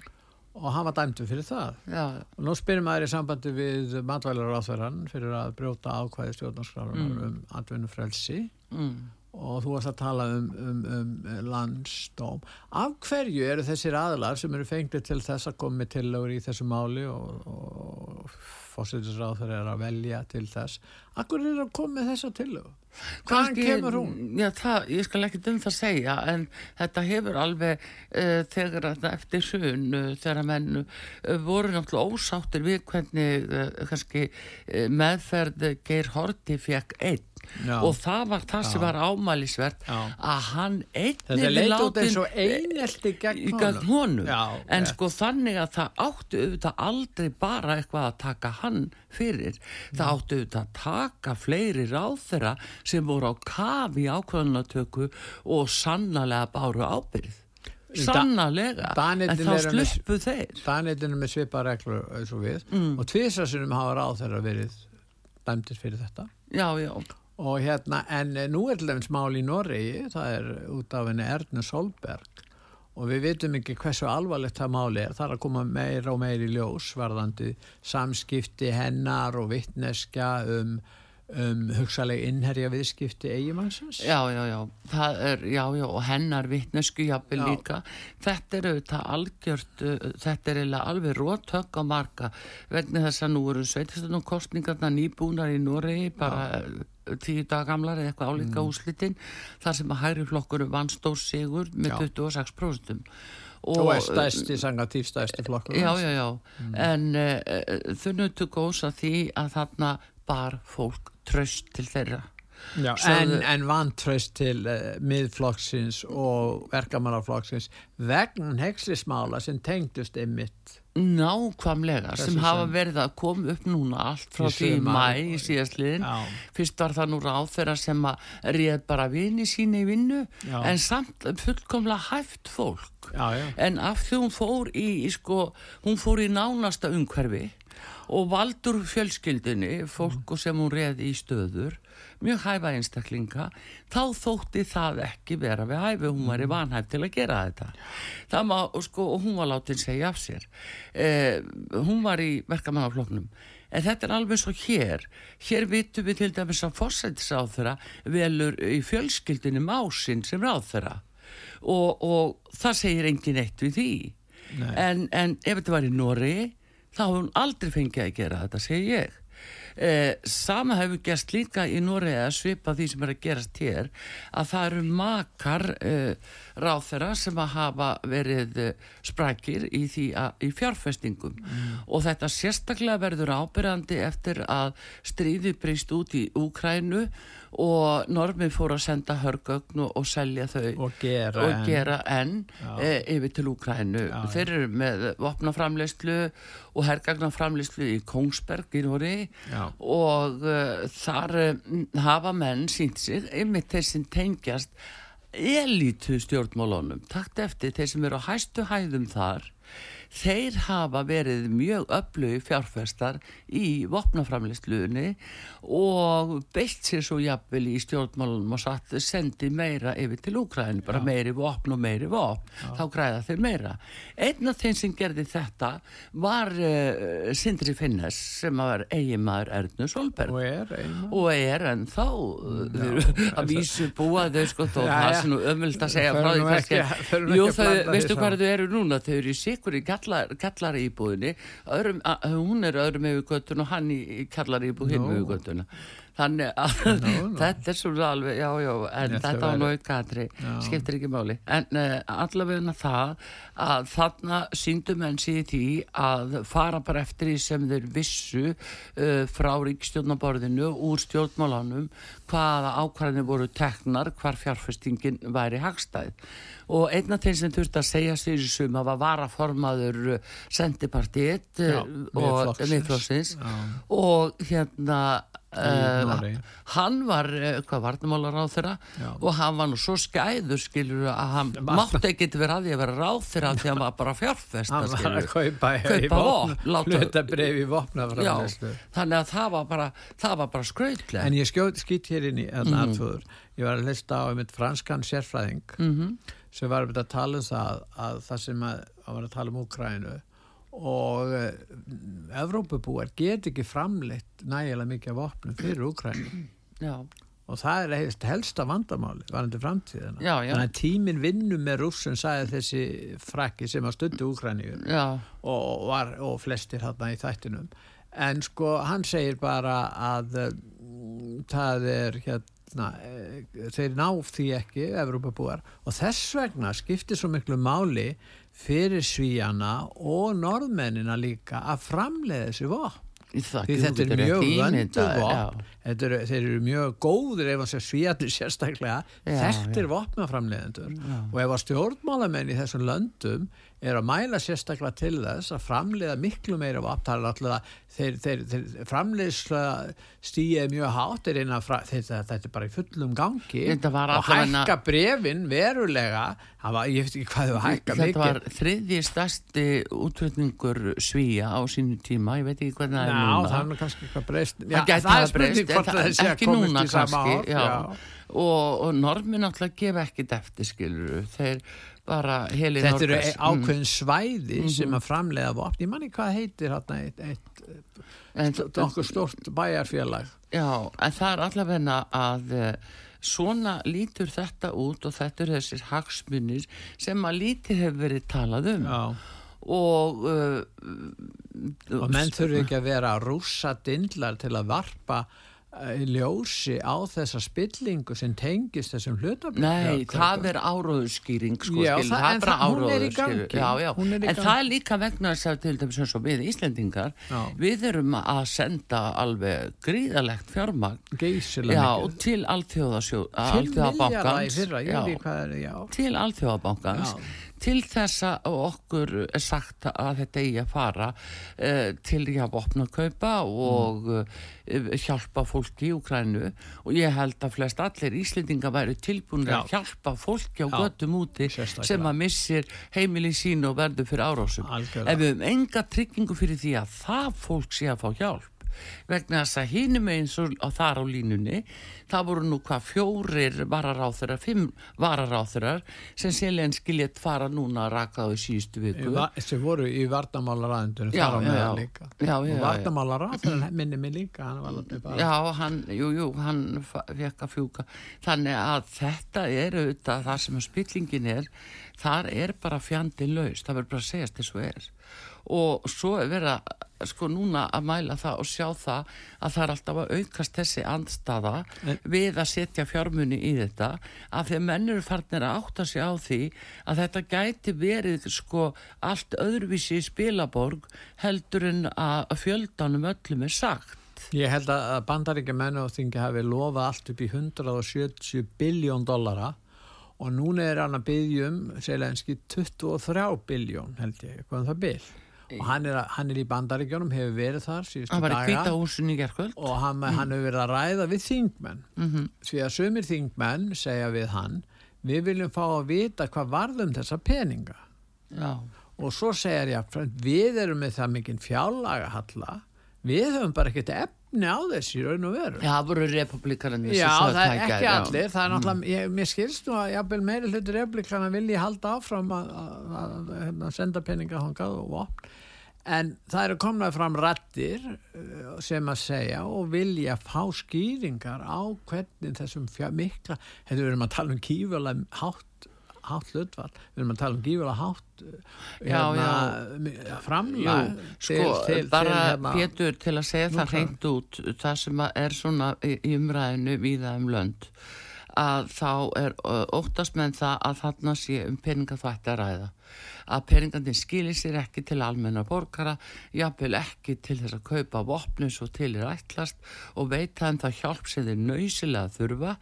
og hann var dæmdur fyrir það. Já, og nú spyrir maður í sambandi við matvælar ráðherran fyrir að brjóta ákvæði stjórnarskránu Mm. um atvinnufrelsi. Mm. og þú varst að tala um, um, um landsdóm. Af hverju eru þessir aðlar sem eru fenglið til þess að koma með tillögur í þessu máli og, og fósittisráður er að velja til þess Akkur er að koma með þessa tillögu? Hvaðan kemur hún? Já, það, ég skal ekki um það segja en þetta hefur alveg uh, þegar eftir sun uh, þegar menn uh, voru náttúrulega ósáttir við hvernig kannski meðferð Geir Horti fekk einn Já. og það var það sem var ámælisvert að hann einnig einelti gegn í gegn honum. Já, en sko þannig að það áttu auðvitað aldrei bara eitthvað að taka hann fyrir. Það áttu auðvitað að taka fleiri ráðherra sem voru á kafi ákvöðunatöku og sannlega báru ábyrð sannlega en þá sluppu þeir. Danetinu með svipa reglur eins og við. Mm. og tvisasunum hafa ráð þeirra verið dæmdir fyrir þetta. Já, já. Og hérna, en eh, nú er til dæmis mál í Noregi, það er út af henni Erne Solberg og við vitum ekki hversu alvarlegt það máli er. Það er að koma meira og meira í ljós varðandi samskipti hennar og vittneskja um, um hugsaleg innherja viðskipti eigimannsins. Já, já, já, það er, já, já, og hennar vittnesku jafnvel Já. líka. Þetta er auðvitað algjört, þetta er alveg rótökk á marga vegna þess að nú eru sveitistunum kostningarna nýbúnar í Noregi bara uh, tíu dag gamlar eða eitthvað álíka Mm. úslitin þar sem að hægri flokkur vann stór sigur með Já. 26% Og er stærsti, sanga tífstærsti flokkur. Já, já, já, Mm. en uh, þau nöttu góðs að því að þarna bar fólk tröst til þeirra. Já, en, en vantraust til uh, miðflokksins og verkamannaflokksins vegna hekslismála sem tengdust einmitt Nákvæmlega, Þessu sem hafa verið að koma upp núna allt frá því í mæ í síðastliðin. Já. Fyrst var það nú ráð þeirra sem að réð bara vini síni í vinnu, Já. en samt fullkomlega hæft fólk. Já, já. En af því hún fór í, í sko, hún fór í nánasta umhverfi og valdur fjölskyldinni, fólk sem hún réði í stöður, mjög hæfa einstaklinga, þá þótti það ekki vera við hæfi, hún var í vanhæf til að gera þetta. Það má, sko, og hún var látin segja af sér. Eh, hún var í verkamannafloknum. En þetta er alveg svo hér. Hér vitum við til dæmis að fórsættisáþura velur í fjölskyldinni másinn sem ráþura. Og, og það segir engin eitt við því. En, en ef þetta var í Nóri, þá hefur hún aldrei fengið að gera þetta, segi ég. Eh, sama hefur gerst líka í að svipa því sem er að gerast hér að það eru makar eh, ráþera sem að hafa verið eh, sprækir í, í fjárfestingum. Og þetta sérstaklega verður ábyrjandi eftir að stríði breyst út í Úkrænu og Normi fór að senda hörgögn og, og selja þau. Og gera og en- gera enn Já. e, yfir til Úkrænu. Já, Þeir eru með vopnaframleyslu og hergagnaframleyslu í Kongsberg í Nóri og uh, þar uh, hafa menn sínt sig, einmitt þeir sem tengjast elitu stjórnmálunum. Takt eftir þeir sem eru á hæstu hæðum þar þeir hafa verið mjög öflugi fjárfestar í vopnaframlistluðinni og beitt sér svo jafnvel í stjórnmálunum og satt sendi meira yfir til Úkræðinu, bara meiri vopn og meiri vopn, þá græða þeir meira. Einn af þeim sem gerði þetta var uh, Sindri Finnes sem var eiginmaður Ernu Solberg Og er og er en þá að vísu búa þau sko þó Já, það já. nú ömult að segja frá því kannski. Jú, þau, veistu hvað þau eru núna? Þau eru í sikur í kallar, kallari íbúðinni öðrum, hún er öðrum yfir göttun og hann í, kallari íbúð hinn Nú. Þannig að Nú, nú. þetta er svona alveg já, já, en Þetta þetta aðri Já. skiptir ekki máli en uh, allavegna það að þarna síndu menn sér því að fara bara eftir því sem þeir vissu uh, frá ríkstjórnaborðinu úr stjórnmálanum hvaða ákvarðinni voru teknar hvar fjárfestingin væri hagstæð og einn af þeim sem þurfti að segja sér í suma var varaformaður sendipartiet Já, og Já. og hérna Í uh, hann var uh, hvað varnamálar á þeirra Já. og hann var nú svo skæður skilur að hann [laughs] mátti ekki vera að því að vera ráð þeirra því að hann var bara fjárfesta Hann var að kaupa, Kaupa vopn, vopn, láta- hluta breyfi í vopnaframleyslu. þannig að það var bara bara skrautlega En ég skjóð skýt hér inn í þarna aðfóður. Ég var að lista á einmitt franskan sérfræðing Mhm. sem var að tala um það að það sem að, að var að tala um Úkrænu og uh, Evrópubúar get ekki framleitt nægilega mikið vopnum fyrir Úkrænu já, og það er helst helsta vandamáli varandi framtíðina. Já, já. Þannig að tíminn vinnur með rússum sagði þessi frakki sem að stundu Úkrænu já, og, var, og flestir þarna í þættinum. En sko hann segir bara að mm, það er hérna eh, þeir ná því ekki Evrópabúar og þess vegna skiptir svo miklu máli fyrir svíjana og norðmennina líka að framleiða þessi vopn. Það því þetta er mjög vöndu vopn já. Þetta eru, þeir eru mjög góðir ef að segja svíjarnir sérstaklega. Já, þekktir vopnaframleiðendur. Og ef að stjórnmálamenn í þessum löndum er að mæla sérstaklega til þess að framleiða miklu meira það alltaf þeir, þeir, þeir framleiðsla stíið mjög hátt fra, þetta, þetta er bara í fullum gangi Þetta og hækka brefin verulega. Var, ég veit ekki hvað þau hækka þetta mikið. var þriðji stærsti útflutningur svíja á sínu tíma. Ég veit ekki hvernig það er Já, núna. það er kannski eitthvað breyst. Það gæti það hafa er spurning hvort það- það sé að komast í sama já. já. Og, og normin náttúrulega gefa ekkit eftir skilur þeir bara heli Þetta eru ákveðin svæði Mhm. sem að framlega vopn. Ég manni hvað heitir hérna eitt, eitt En- nokkuð stort bæjarfélag. Já, en það er allavegna að eh, svona lítur þetta út og þetta eru þessir hagsmunir sem að lítið hefur verið talað um Já. og uh, Og menn þurfi ekki að vera rússa dindlar til að varpa ljósi á þessa spillingu sem tengist þessum hlutabréf. Nei, það er áróðurskýring sko, Já, skil, það- það er bara það- hún í áróður gangi. já, já. Hún í en gangi. það er líka vegna þess að til dæmis eins og við Íslendingar Já. við erum að senda alveg gríðalegt fjármagn já, til alþjóðasjó 5 miljardar í alþjóðabankans til alþjóðabankans. Til þess að okkur er sagt að þetta eigi að fara uh, til að opna kaupa og uh, hjálpa fólki í Ukrænu og ég held að flest allir Íslendinga væri tilbúin að Já. hjálpa fólki á göttum úti sem að missir heimili sín og verður fyrir árásum Algjörlega. ef við höfum enga tryggingu fyrir því að það fólk sé að fá hjálp vegna þess að hinum eins og þar á línunni það voru nú hvað fjórir vararáþurar, fimm vararáþurar sem Selenski létt fara núna að raka á síðustu viku va- sem voru í vardamálaræðundunum Já, þar á já. líka vardamálaræðun minni mig líka hann Já, hann, jú, jú, hann fekk að fjúka. Þannig að þetta er auðvitað það sem spillingin er, þar er bara fjandi laus, það verður bara að segjast þess og er. Og svo er verið að, sko, núna að mæla það og sjá það að það er alltaf að aukast þessi andstaða En- við að setja fjármunni í þetta, af því að menn eru farnir að átta sig á því að þetta gæti verið, sko, allt öðruvísi í spilaborg heldur en að fjöldanum öllum er sagt. Ég held að bandaríkja menn og þingi hafi lofað allt upp í 170 biljón dollara og núna er hann að byggjum Selenski 23 biljón held ég, hvað er það bil og hann er, hann er í bandaríkjónum, hefur verið þar síðustu daga. Og hann, hann hefur verið að ræða við þingmenn. Mhm. því að sumir þingmenn segja við hann við viljum fá að vita hvað varðum þessa peninga. Já, og svo segir ég við erum með það mikinn fjálaga halla við höfum bara ekkert efni á þessi í raun og veru. Já það voru republikarnir Já, það er ekki allir, það er náttúrulega, ég, mér skilst nú að jafnvel meiri hluti republikana vilji halda áfram að, senda peninga hangað og vopn, en það eru komnað fram rættir uh, sem að segja og vilja fá skýringar á hvernig þessum mikla, þetta við erum að tala um kífulega hátt hátt hlutvall, við erum að tala um gífulega hátt uh, Já, framlag Sko, bara Pétur til að segja Nú, það hreint út það sem er svona í umræðinu víða um lönd að þá er óttast með það að þarna sé um peninga þvætti að ræða að peningandi skilir sér ekki til almenna borgara, jafnvel ekki til þess að kaupa vopni svo til er ætlast og veita þeim það hjálp sem þeir nöysilega þurfa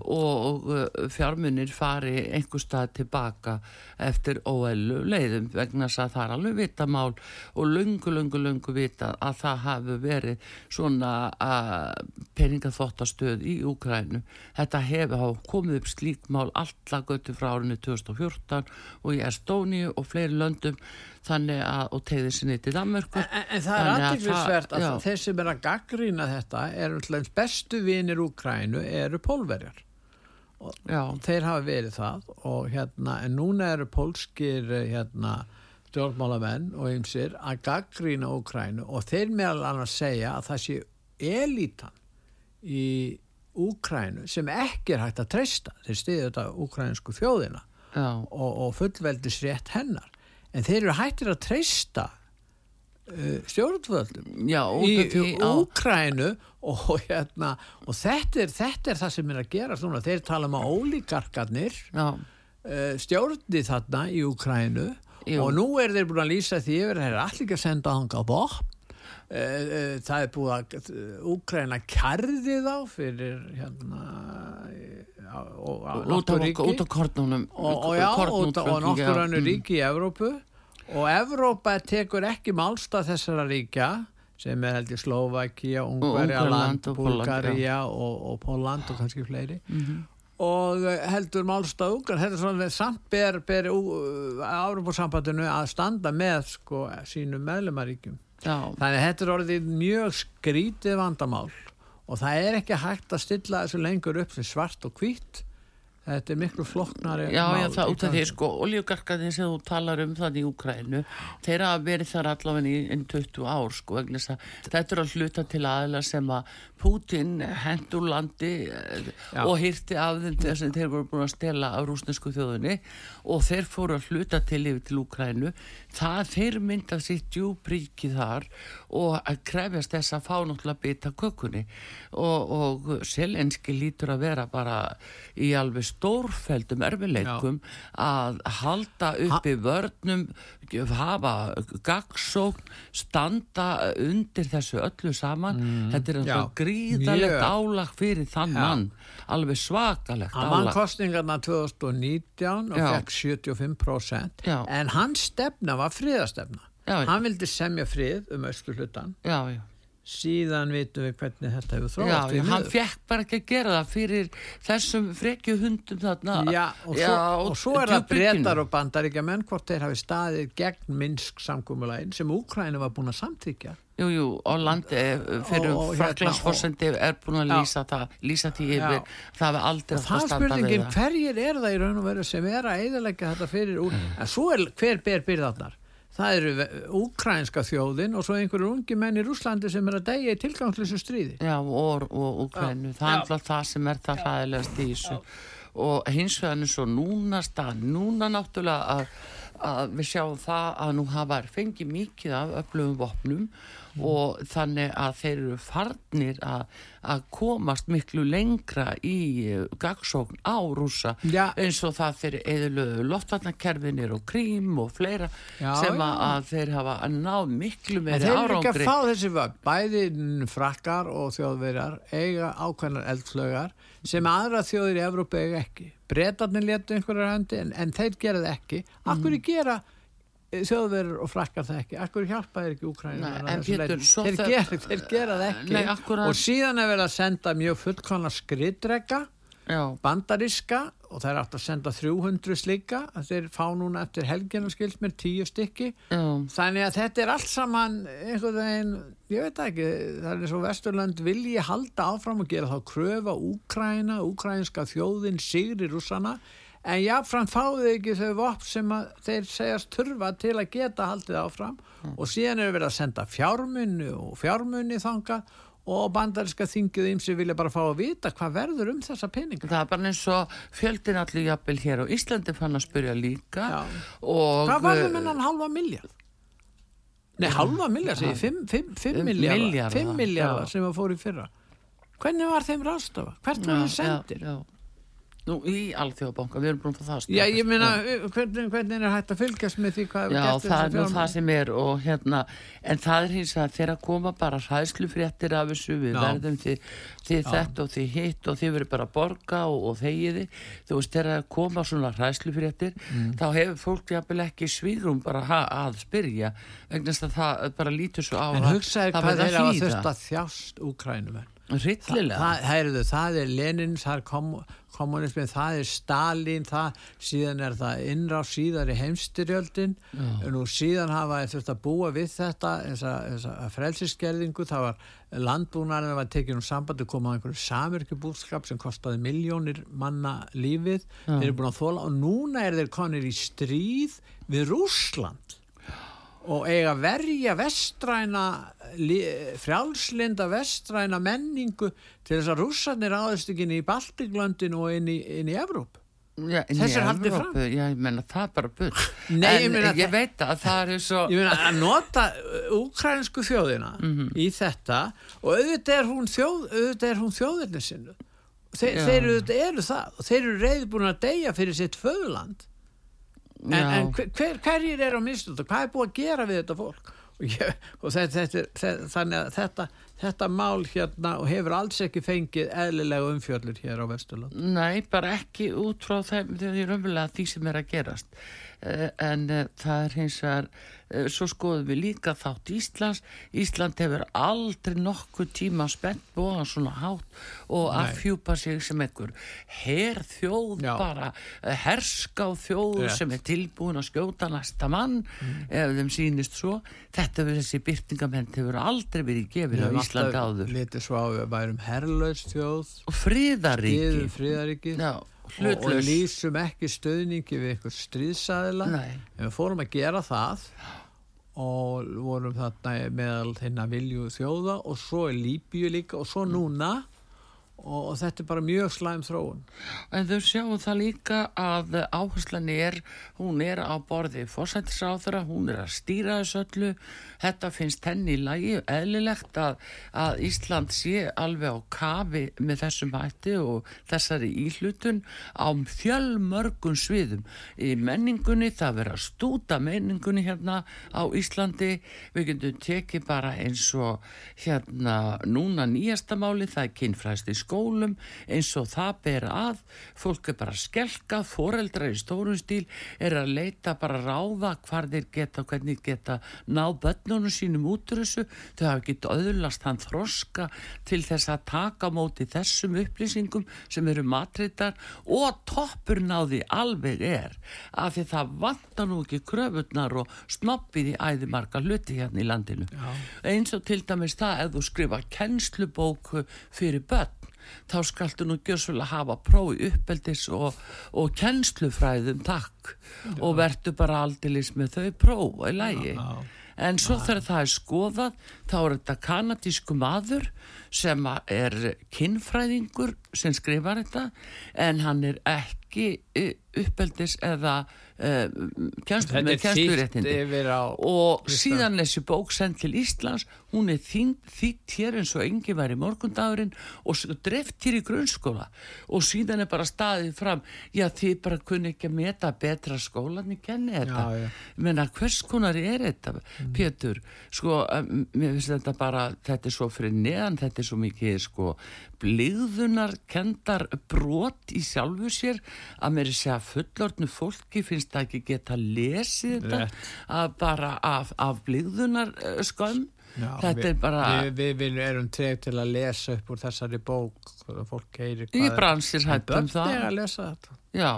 og uh, fjármunir fari einhver stað tilbaka eftir óellu leiðum vegna þess að það er alveg vitamál og lungu, lungu, lungu vita að það hafi verið svona uh, peningaþvottastöð í Úkrænu. Þetta hefur komið upp slík mál alla götu frá árinu 2014 og í Estóníu og fleiri löndum þannig að, og tegði sinni til Danmörku. En, en það er aðtiklisvert að, að þeir sem er að gaggrýna þetta eru alltaf bestu vinir Úkrænu eru pólverjar. Já, þeir hafa verið það og hérna, en núna eru pólskir eh, hérna, stjórnmálamenn og ymsir að gaggrýna Úkrænu og þeir meðal annars segja að það sé elítan í Úkrænu sem ekki er hægt að treysta. Þeir stiði þetta úkrænsku þjóðina og, og fullveldis rétt hennar. En þeir eru hættir að treysta uh, stjórnvöldum já, í, í Úkrænu og, hérna, og þetta, er, þetta er það sem er að gera svona, þeir tala um að ólíkarkarnir uh, stjórni þarna í Úkrænu og nú er þeir búin að lýsa því yfir þeir er allir ekki að senda Uh, uh, það er búið að uh, Úkræna kærði þá fyrir hérna á, á, á út út af kornunum og, já, og kornútflutningi, nokkur já. önnu Mm. ríki í Evrópu og Evrópa tekur ekki málstað þessara ríkja sem er held í Slovakia, og Pólland, Bulgaria og, Póland og kannski fleiri Mhm. og eh, heldur málstað Ungar þetta er svona samt ber, ber Európa-sambandinu að standa með sko sínum meðlumaríkjum Já, þannig að þetta er orðið mjög skrítið vandamál og það er ekki hægt að stilla þessu lengur upp sem svart og hvít þetta er miklu flokknari Já, mál já, það út af því sko, oljugarkaðin sem þú talar um það í Úkrænu, þeir hafa verið þar allavega í inn 20 ár sko, vegna þess að þetta er að hluta til aðla sem að Putin hent úr landi eh, Já. og hýrti af þeim þess að þeir voru búin að stela af rúsnesku þjóðunni og þeir fóru að hluta til yfir til Úkrænu, það þeir mynda sitt djúbríki þar og að krefjast þess að fá náttúrulega bita kökunni. Og, og selenski lítur að vera bara í alveg stórfeldum erfileikum að halda uppi vörnum hafa gagsókn standa undir þessu öllu saman. Þetta er Mm. Já, alltaf gríðalegt álag fyrir þann Já. mann alveg svakalegt Hann vann álag kostningarna 2019 og fekk 75% Já. en hans stefna var friðastefna. Já. Hann vildi semja frið um ösku hlutan. já, já Síðan vitum við hvernig þetta hefur Já, því já, hann fekk bara ekki að gera það fyrir þessum frekju hundum þarna Já, og svo, og svo er það breytar og bandaríkjamenn hvort þeir hafi staðið gegn Minsk samkúmulægin sem Úkræni var búin að samþykja. Jú, jú, og landi eh, fyrir hérna, Fraklandsforsendi er búin að Já. lýsa, það, lýsa því Já. yfir það hefur aldrei Og það spurningin, hverjir er það í raun og veru sem er að eðalega þetta fyrir úr, en svo er hver ber byrðarnar? Það eru úkrænska þjóðin og svo einhverjur ungi menn í Rúslandi sem er að deyja í tilgangslösu stríði. Já, og, og Ukrænu, það er alltaf það sem er það hræðilegast í þessu. Og hins vegar eins og núna stað, núna náttúrulega að, að við sjáum það að nú hafa fengið mikið af öflugum vopnum og þannig að þeir eru farnir að, að komast miklu lengra í eh, gagsókn á rúsa Já. eins og það fyrir eðlöðu loftvarnakerfinir og krím og fleira Já, sem að, að þeir hafa náð miklu En meiri þeir eru ekki að árangri fá þessi vögn, bæði frakkar og þjóðverjar eiga ákveðnar eldflögar sem aðra þjóðir í Evrópu eiga ekki. Bretarnir letu einhverjar hendi en, en þeir gera það ekki. Akkur mm. gera þjóðverjar og frakkar það ekki? Akkur hjálpa þeir ekki Úkræna? Þeir, gera, þeir gera það ekki. Nei. Og síðan er verið að senda mjög fullkonna skriðdrega Já, bandaríska og það er átt að senda 300 slíka þeir fá núna eftir helgina skilt mér 10 stykki já þannig að þetta er allt saman einhvern veginn, ég veit ekki það er eins og Vesturlönd vilji halda áfram og gera þá kröfa Úkræna úkrænska þjóðin sigri rússana en jáfnframt fáðu ekki þau vopn sem að þeir segjast turfa til að geta haldið áfram og síðan er verið að senda fjármunni og fjármunni þanga og bandaríska þingið sem vilja bara fá að vita hvað verður um þessa peninga Það er bara eins og fjöldin allir jafnvel hér á Íslandi fann að spyrja líka Já. og Hvað var það með hann halva miljard? Nei, halva miljard, segi, 5 miljardar, Milljarða, 5 miljardar já. sem að fóru í fyrra. Hvernig var þeim rástafa? Hvert var þeim sendir? já, já. Nú, í Alþjóðabanka, við erum búin að það Já, ég meina, já. hvernig, hvernig er hægt að fylgjast með því hvað Já, hefur gert það er nú það sem er og hérna, en það er hins að þeirra koma bara hræðslufréttir af þessu við Já. verðum því, því þetta og því hitt og því verður bara að borga og, og þegiði, þú veist, þeirra koma svona hræðslufréttir, Mm. þá hefur fólk jafnvel ekki svígrum bara ha, að spyrja, vegna þess að það bara lítur svo á En að hugsaði það þurft að Hryllilega. Það, heyrðu, það er Lenin, það er kom, kommunismin, það er Stalin, það, síðan er það innrá síðar í heimstyrjöldin, nú síðan hafa þurft að búa við þetta, þessa, þessa frelsisgerðingu, það var landbúnaðin var tekið um sambandi komað einhverju samirkjubúrskap sem kostaði miljónir manna lífið, þeir eru búin að þóla og núna er þeir konir í stríð við Rússland og eiga verja vestræna li- frjálslinda vestræna menningu til þess að rússarnir áðust ekki inn í Baltiklöndin og inn í, inn í Evróp Já, haldið Evrópu, fram. Já, ég menna, það er bara bull. Nei, en ég ég veit að það er svo... ég meina að nota úkrænsku þjóðina Mhm. í þetta og auðvitað er hún þjóð auðvitað er hún þjóðirni sinnu Þe, þeir eru það og þeir eru reyðbúin að deyja fyrir sitt föðuland en, en hver, hver, hverjir er á mistönd og hvað er búið að gera við þetta fólk og, ég, og þetta, þetta, er- þe- þannig að þetta, þetta mál hérna og hefur alls ekki fengið eðlilega umfjöllur hér á Vesturland Nei, bara ekki út frá þeim, því að raunverulega því sem er að gerast. Eh, En uh, það er hins vegar, uh, svo skoðum við líka þátt Íslands. Ísland hefur aldrei nokkuð tíma spennt bóðan svona hátt og Nei. affjúpa sig sem einhver herþjóð Já. bara, uh, herská þjóð Rétt. sem er tilbúin að skjóta næsta mann ef þeim sýnist svo. Þetta við þessi byrtingament hefur aldrei verið gefið á Íslandi áður. Litið svo á við værum herrlaus þjóð, Og friðaríki. friðaríki Já, og, og lýsum ekki stöðningi við eitthvað stríðsæðila. En við fórum að gera það og vorum þarna meðal þeirna vilju þjóða og svo er Líbíu líka og svo núna og, þetta er bara mjög slæm þróun. en þau sjáum það líka að áherslan er, hún er á borði fórsættisráðara, hún er að stýra þessu öllu, þetta finnst henni í lagi, eðlilegt að, að Ísland sé alveg á kafi með þessum hætti og þessari íhlutun á fjölmörgun sviðum. Í menningunni, það verður að stúta menningunni hérna á Íslandi, við getum tekið bara eins og hérna núna nýjasta máli, það er kynfræðst í skólum, eins og það ber að, fólk er bara skelka, foreldrar í stórum stíl er að leita bara ráða hvar þeir geta, hvernig geta ná börnunum sínum út úr þessu, þau hafa ekki öðlast hann þroska til þess að taka á móti þessum upplýsingum sem eru matritar og toppur náði alveg er af því það vantar nú ekki kröfunnar og snoppið í æði marga hluti hérna í landinu. Já. eins og til dæmis það ef þú skrifa kennslubók fyrir börn þá skaltu nú gjössulega hafa prófi uppeldis og, og kennslufræðum takk. Og vertu bara aldilis með þau próf í lægi Já. en svo þegar það er skoðað þá er þetta kanadísku maður sem er kinnfræðingur sem skrifar þetta en hann er ekki eh, uppeldis eða kennslu, Þetta með á... og síðan þessi bók send til Íslands hún er þýtt hér eins og engi væri morgundagurinn og dreift hér í grunnskóla. Og síðan er bara staðið fram já þið bara kunni ekki að meta betra skólan í kenni þetta. Já, já. Ég meina hvers konar er þetta Pétur, sko mér finnst þetta bara, þetta er svo fyrir neðan þetta er svo mikið sko blíðunar kendar brot í sjálfu sér að mér er segja fullorðnu fólki finnst það ekki geta lesið þetta að bara af, af blíðunar uh, skömm. Já, þetta er bara Við, við, við erum treg til að lesa upp úr þessari bók og fólk heyri ég bransir En hætt um börn er að lesa þetta. Já,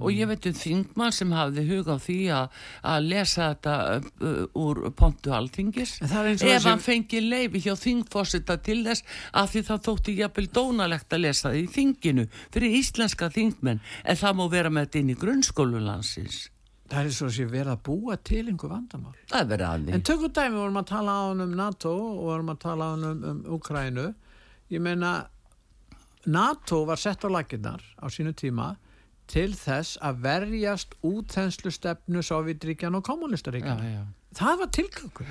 og ég veit um þingmann sem hafði hug á því að, að lesa þetta uh, úr pontu alþingis. En ef þessi- hann fengi leifi hjá þingforseta til þess að því það þótti jafnvel dónalegt að lesa það í þinginu fyrir íslenska þingmenn. En það má vera með þetta inn í grunnskólulandsins Það er svo að sé verið að búa til einhver vandamál. það er verið En aðli tökum dæmi vorum að tala á hann um NATO og vorum að tala á hann um, um Ukrænu. Ég meina, NATO var sett á laginnar á sínu tíma til þess að verjast útþenslu stefnu Sovjetríkjan og já. Það var tilgangur.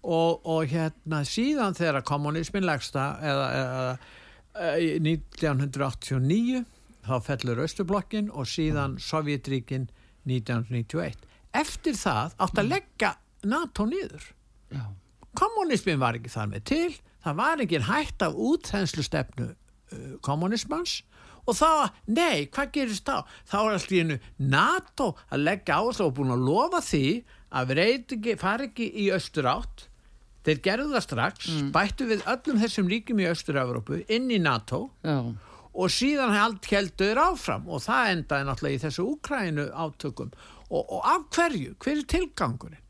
Og, og hérna síðan þegar kommunismin legsta eða, eða, eða í 1989 þá fellur Östublokkin og síðan Sovjetríkin 1991. Eftir það átt að leggja NATO niður. já. Kommunismin var ekki þar með til, það var ekki hætt af útþenslu stefnu uh, kommunismans og þá, nei, hvað gerist þá? Þá er alltaf í hennu NATO að leggja áherslu og búin að lofa því að við fara ekki í austur átt þeir gerðu það strax, bættu við öllum þessum ríkjum í austur-Európu inn í NATO já. og síðan allt heldur áfram og það endaði náttúrulega í þessu Úkrænu átökum og, og af hverju, hver er tilgangurinn?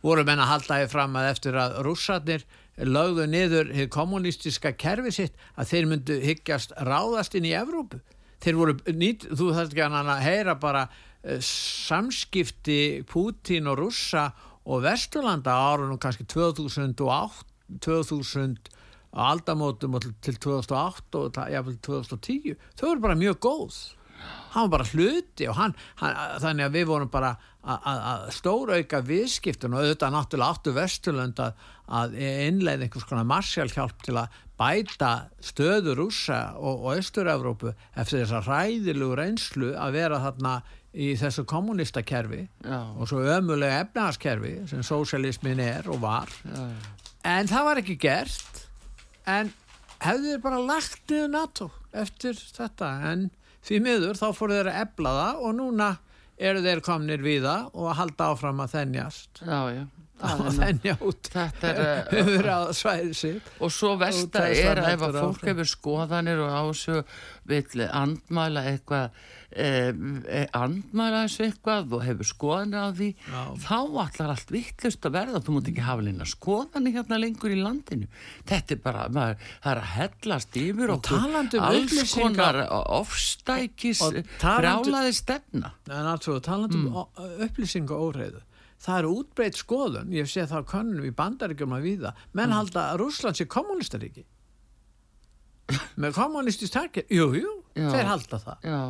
Voru menn að halda því fram að eftir að rússarnir lögðu niður kommunistiska kerfi sitt að þeir myndu hyggjast ráðast inn í Evrópu. Þeir voru, nýtt, þú þarft ekki að heyra bara uh, samskipti Pútín og rússa og Vesturlanda árunum kannski 2008, 2000 á aldamótum til- til 2008 og jafnvel 2010 þau voru bara mjög góð hann var bara hluti og hann, hann þannig að við vorum bara að- stórauka viðskiptun og auðvitað náttúrulega áttu Vesturlönd að, innleið einhvers konar marsjálfhjálp til að bæta stöðu rússa og, og Östur-Evrópu eftir þessa ræðilegu reynslu að vera þarna í þessu kommunistakerfi Já. og svo ömulega efnaðaskerfi sem sósialismin er og var. Já, En það var ekki gert. En hefðu þeir bara lagt niður NATO eftir þetta? En því miður þá fóru þeir að ebla það og núna eru þeir komnir við það og halda áfram að þennjast. já, já. [laughs] að þennja út er, [laughs] svæði sitt og svo versta Og er að ef að fólk áfram. hefur skoðanir og ásög vill andmæla eitthvað eh, andmæla þessu eitthvað og hefur skoðanir á því Já. þá allar allt vittlust að verða þú mútt ekki hafa neina skoðanir hérna lengur í landinu þetta er bara, maður, það er að hellast yfir Og okkur um alls upplýsingar- konar ofstækis Og brjálaði stefna en altså talandi Mm. um upplýsinga óreiðu það er útbreytt skoðun. Ég sé það á könnum í bandaríkjum að víða. Mm. menn halda að Rússland sé kommunistaríki [laughs] með kommunistist takir jú, jú, Já. þeir halda það. Já,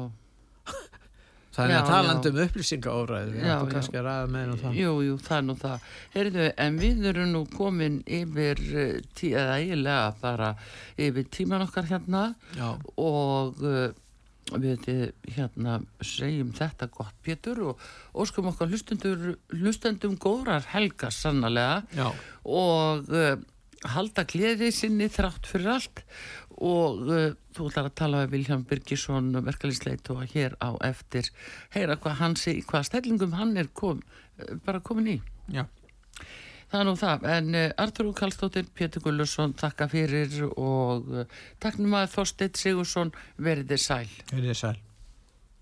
[laughs] þannig að talandi já. um upplýsinga óreiðu við ættum kannski að ræða með um það. Jú, jú, það er nú það. Heyrðu, en við erum nú komin yfir, eh, tí, eða eiginlega bara yfir tíman okkar hérna já, og uh, við eh, hérna segjum þetta gott Pétur og óskum okkar hlustendum góðrar helga sannlega já, og uh, halda gleði sinni þrátt fyrir allt. Og uh, þú ætlar að tala við Vilhelm Birgisson verkalisleit og hér á eftir. Heyra hvað hann sé, hvað stellingum hann er kom, uh, bara komin í. Já. Það er nú það, en uh, Artur Kallstóttir, Pétur Gullursson takka fyrir og uh, takk nú maður Þorsteit Sigursson verið þið sæl. Heyrið þið sæl